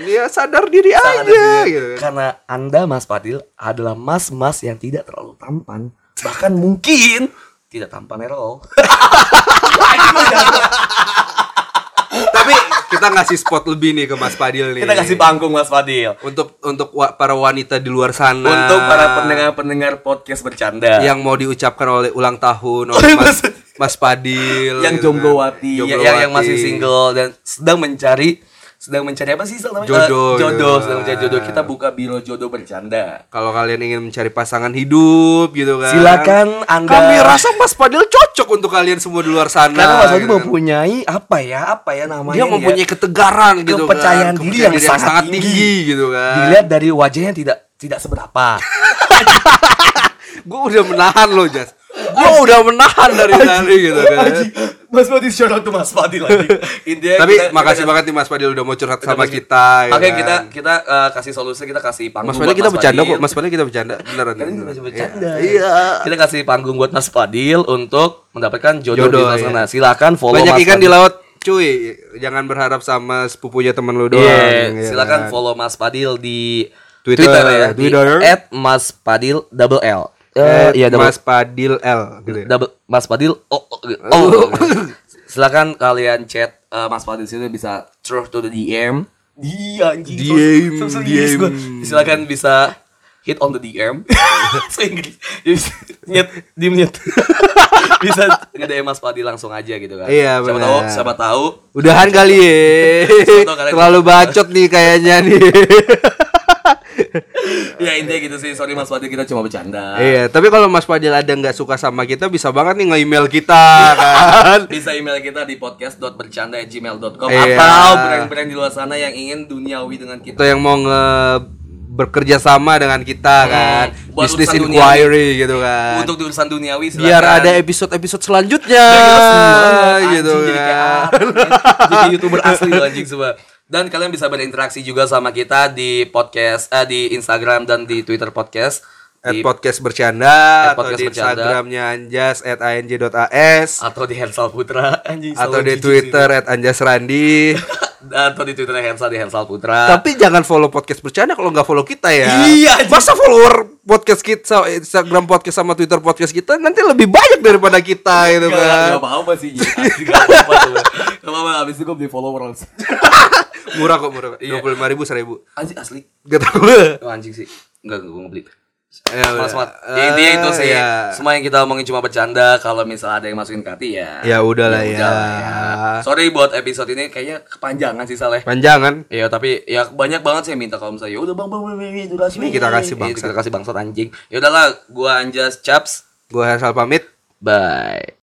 Ya sadar diri Salah aja dia. gitu kan. Karena Anda Mas Fadil adalah mas-mas yang tidak terlalu tampan, bahkan mungkin tidak tampan at all. Tapi kita ngasih spot lebih nih ke Mas Padil nih. Kita kasih panggung Mas Fadil untuk untuk wa- para wanita di luar sana untuk para pendengar-pendengar podcast bercanda yang mau diucapkan oleh ulang tahun Oh, oleh iya, Mas Mas Padil yang gitu kan. jonggowati, ya- yang yang masih single dan sedang mencari sedang mencari apa sih namanya? Jodoh, Eh, jodoh, gitu. sedang mencari jodoh. Kita buka biro jodoh bercanda. Kalau kalian ingin mencari pasangan hidup gitu kan. Silakan Anda Kami rasa Mas Padil cocok untuk kalian semua di luar sana. karena Mas Fadil gitu kan. mempunyai apa ya? Apa ya namanya? dia ya? mempunyai ketegaran gitu Kepercayaan kan. diri yang sangat tinggi. gitu kan. dilihat dari wajahnya tidak tidak seberapa. gue udah menahan loh Jas gue udah menahan dari tadi gitu kan Mas Fadil shout out to Mas Fadil lagi. Intinya tapi kita- makasih kita- banget nih Mas Padil udah mau curhat kita sama kasih- kita ya Makanya kan. kita kita eh, kasih solusi, kita kasih panggung Mas Padil buat kita bercanda kok Mas Padil kita bercanda beneran kita masih bercanda. iya Kita kasih panggung buat Mas Fadil untuk mendapatkan jodoh, Jodoh, di sana. iya. Silakan follow banyak Mas ikan di laut cuy jangan berharap sama sepupunya temen lu doang Iya, ya silakan kan. follow Mas Fadil di Twitter, ya, di Twitter. at Mas Fadil double L. Eh, iya double, Mas Padil L gitu ya. double Mas Fadil oh, oh, oh. silakan kalian chat eh, Mas Fadil situ bisa through to the DM. Anjing. DM, So- DM. Silakan bisa hit on the DM. Inggris. Bisa nyet, di nyet. bisa nge-DM Mas Fadil langsung aja gitu kan. Iya, Siapa benar. tahu, siapa tahu Udahan kali ya Terlalu bacot nih kayaknya nih ya intinya gitu sih. Sorry Mas Fadil kita cuma bercanda. Iya tapi kalau Mas Padil ada nggak suka sama kita Bisa banget nih nge-email kita kan bisa email kita di podcast.bercanda@gmail.com Iya. atau brand-brand di luar sana yang ingin duniawi dengan kita. Atau yang mau nge bekerja sama dengan kita kan buat Business inquiry gitu kan Untuk urusan duniawi silakan. Biar ada episode-episode selanjutnya gitu jadi kayak kan kan? Jadi youtuber asli anjing semua. Dan kalian bisa berinteraksi juga sama kita di podcast eh, di Instagram dan di Twitter podcast. At Di, podcast bercanda At atau podcast di bercanda. Instagramnya anjas at ang.as atau di Hensal Putra. Anjing atau di Twitter at anjas randi. Atau di Twitter Hensal di Hensal Putra. tapi jangan follow podcast bercanda kalau nggak follow kita ya. Iya, anjing. masa follower podcast kita Instagram podcast sama Twitter podcast kita nanti lebih banyak daripada kita gitu kan. gak apa-apa sih Ji. Asli, Gak apa-apa Abis itu gue beli followers murah kok murah Iya. dua puluh lima ribu seribu. Anjing asli. Gak tau gue Oh, anjing sih. Enggak, gue ngebeli Ya Mas udah. Mat ya, Intinya itu sih. Iya. Semua yang kita omongin cuma bercanda. Kalau misalnya ada yang masukin ke hati ya. Ya udahlah ya. udahlah Sorry buat episode ini. Kayaknya kepanjangan sih Saleh panjangan Iya tapi ya banyak banget sih yang minta kalau misalnya ya udah bang bang bang bang durasi Ini kita kasih bangsat. kita kasih bangsat anjing. Ya udahlah gua Anjas Chaps. Gue Hersal pamit. Bye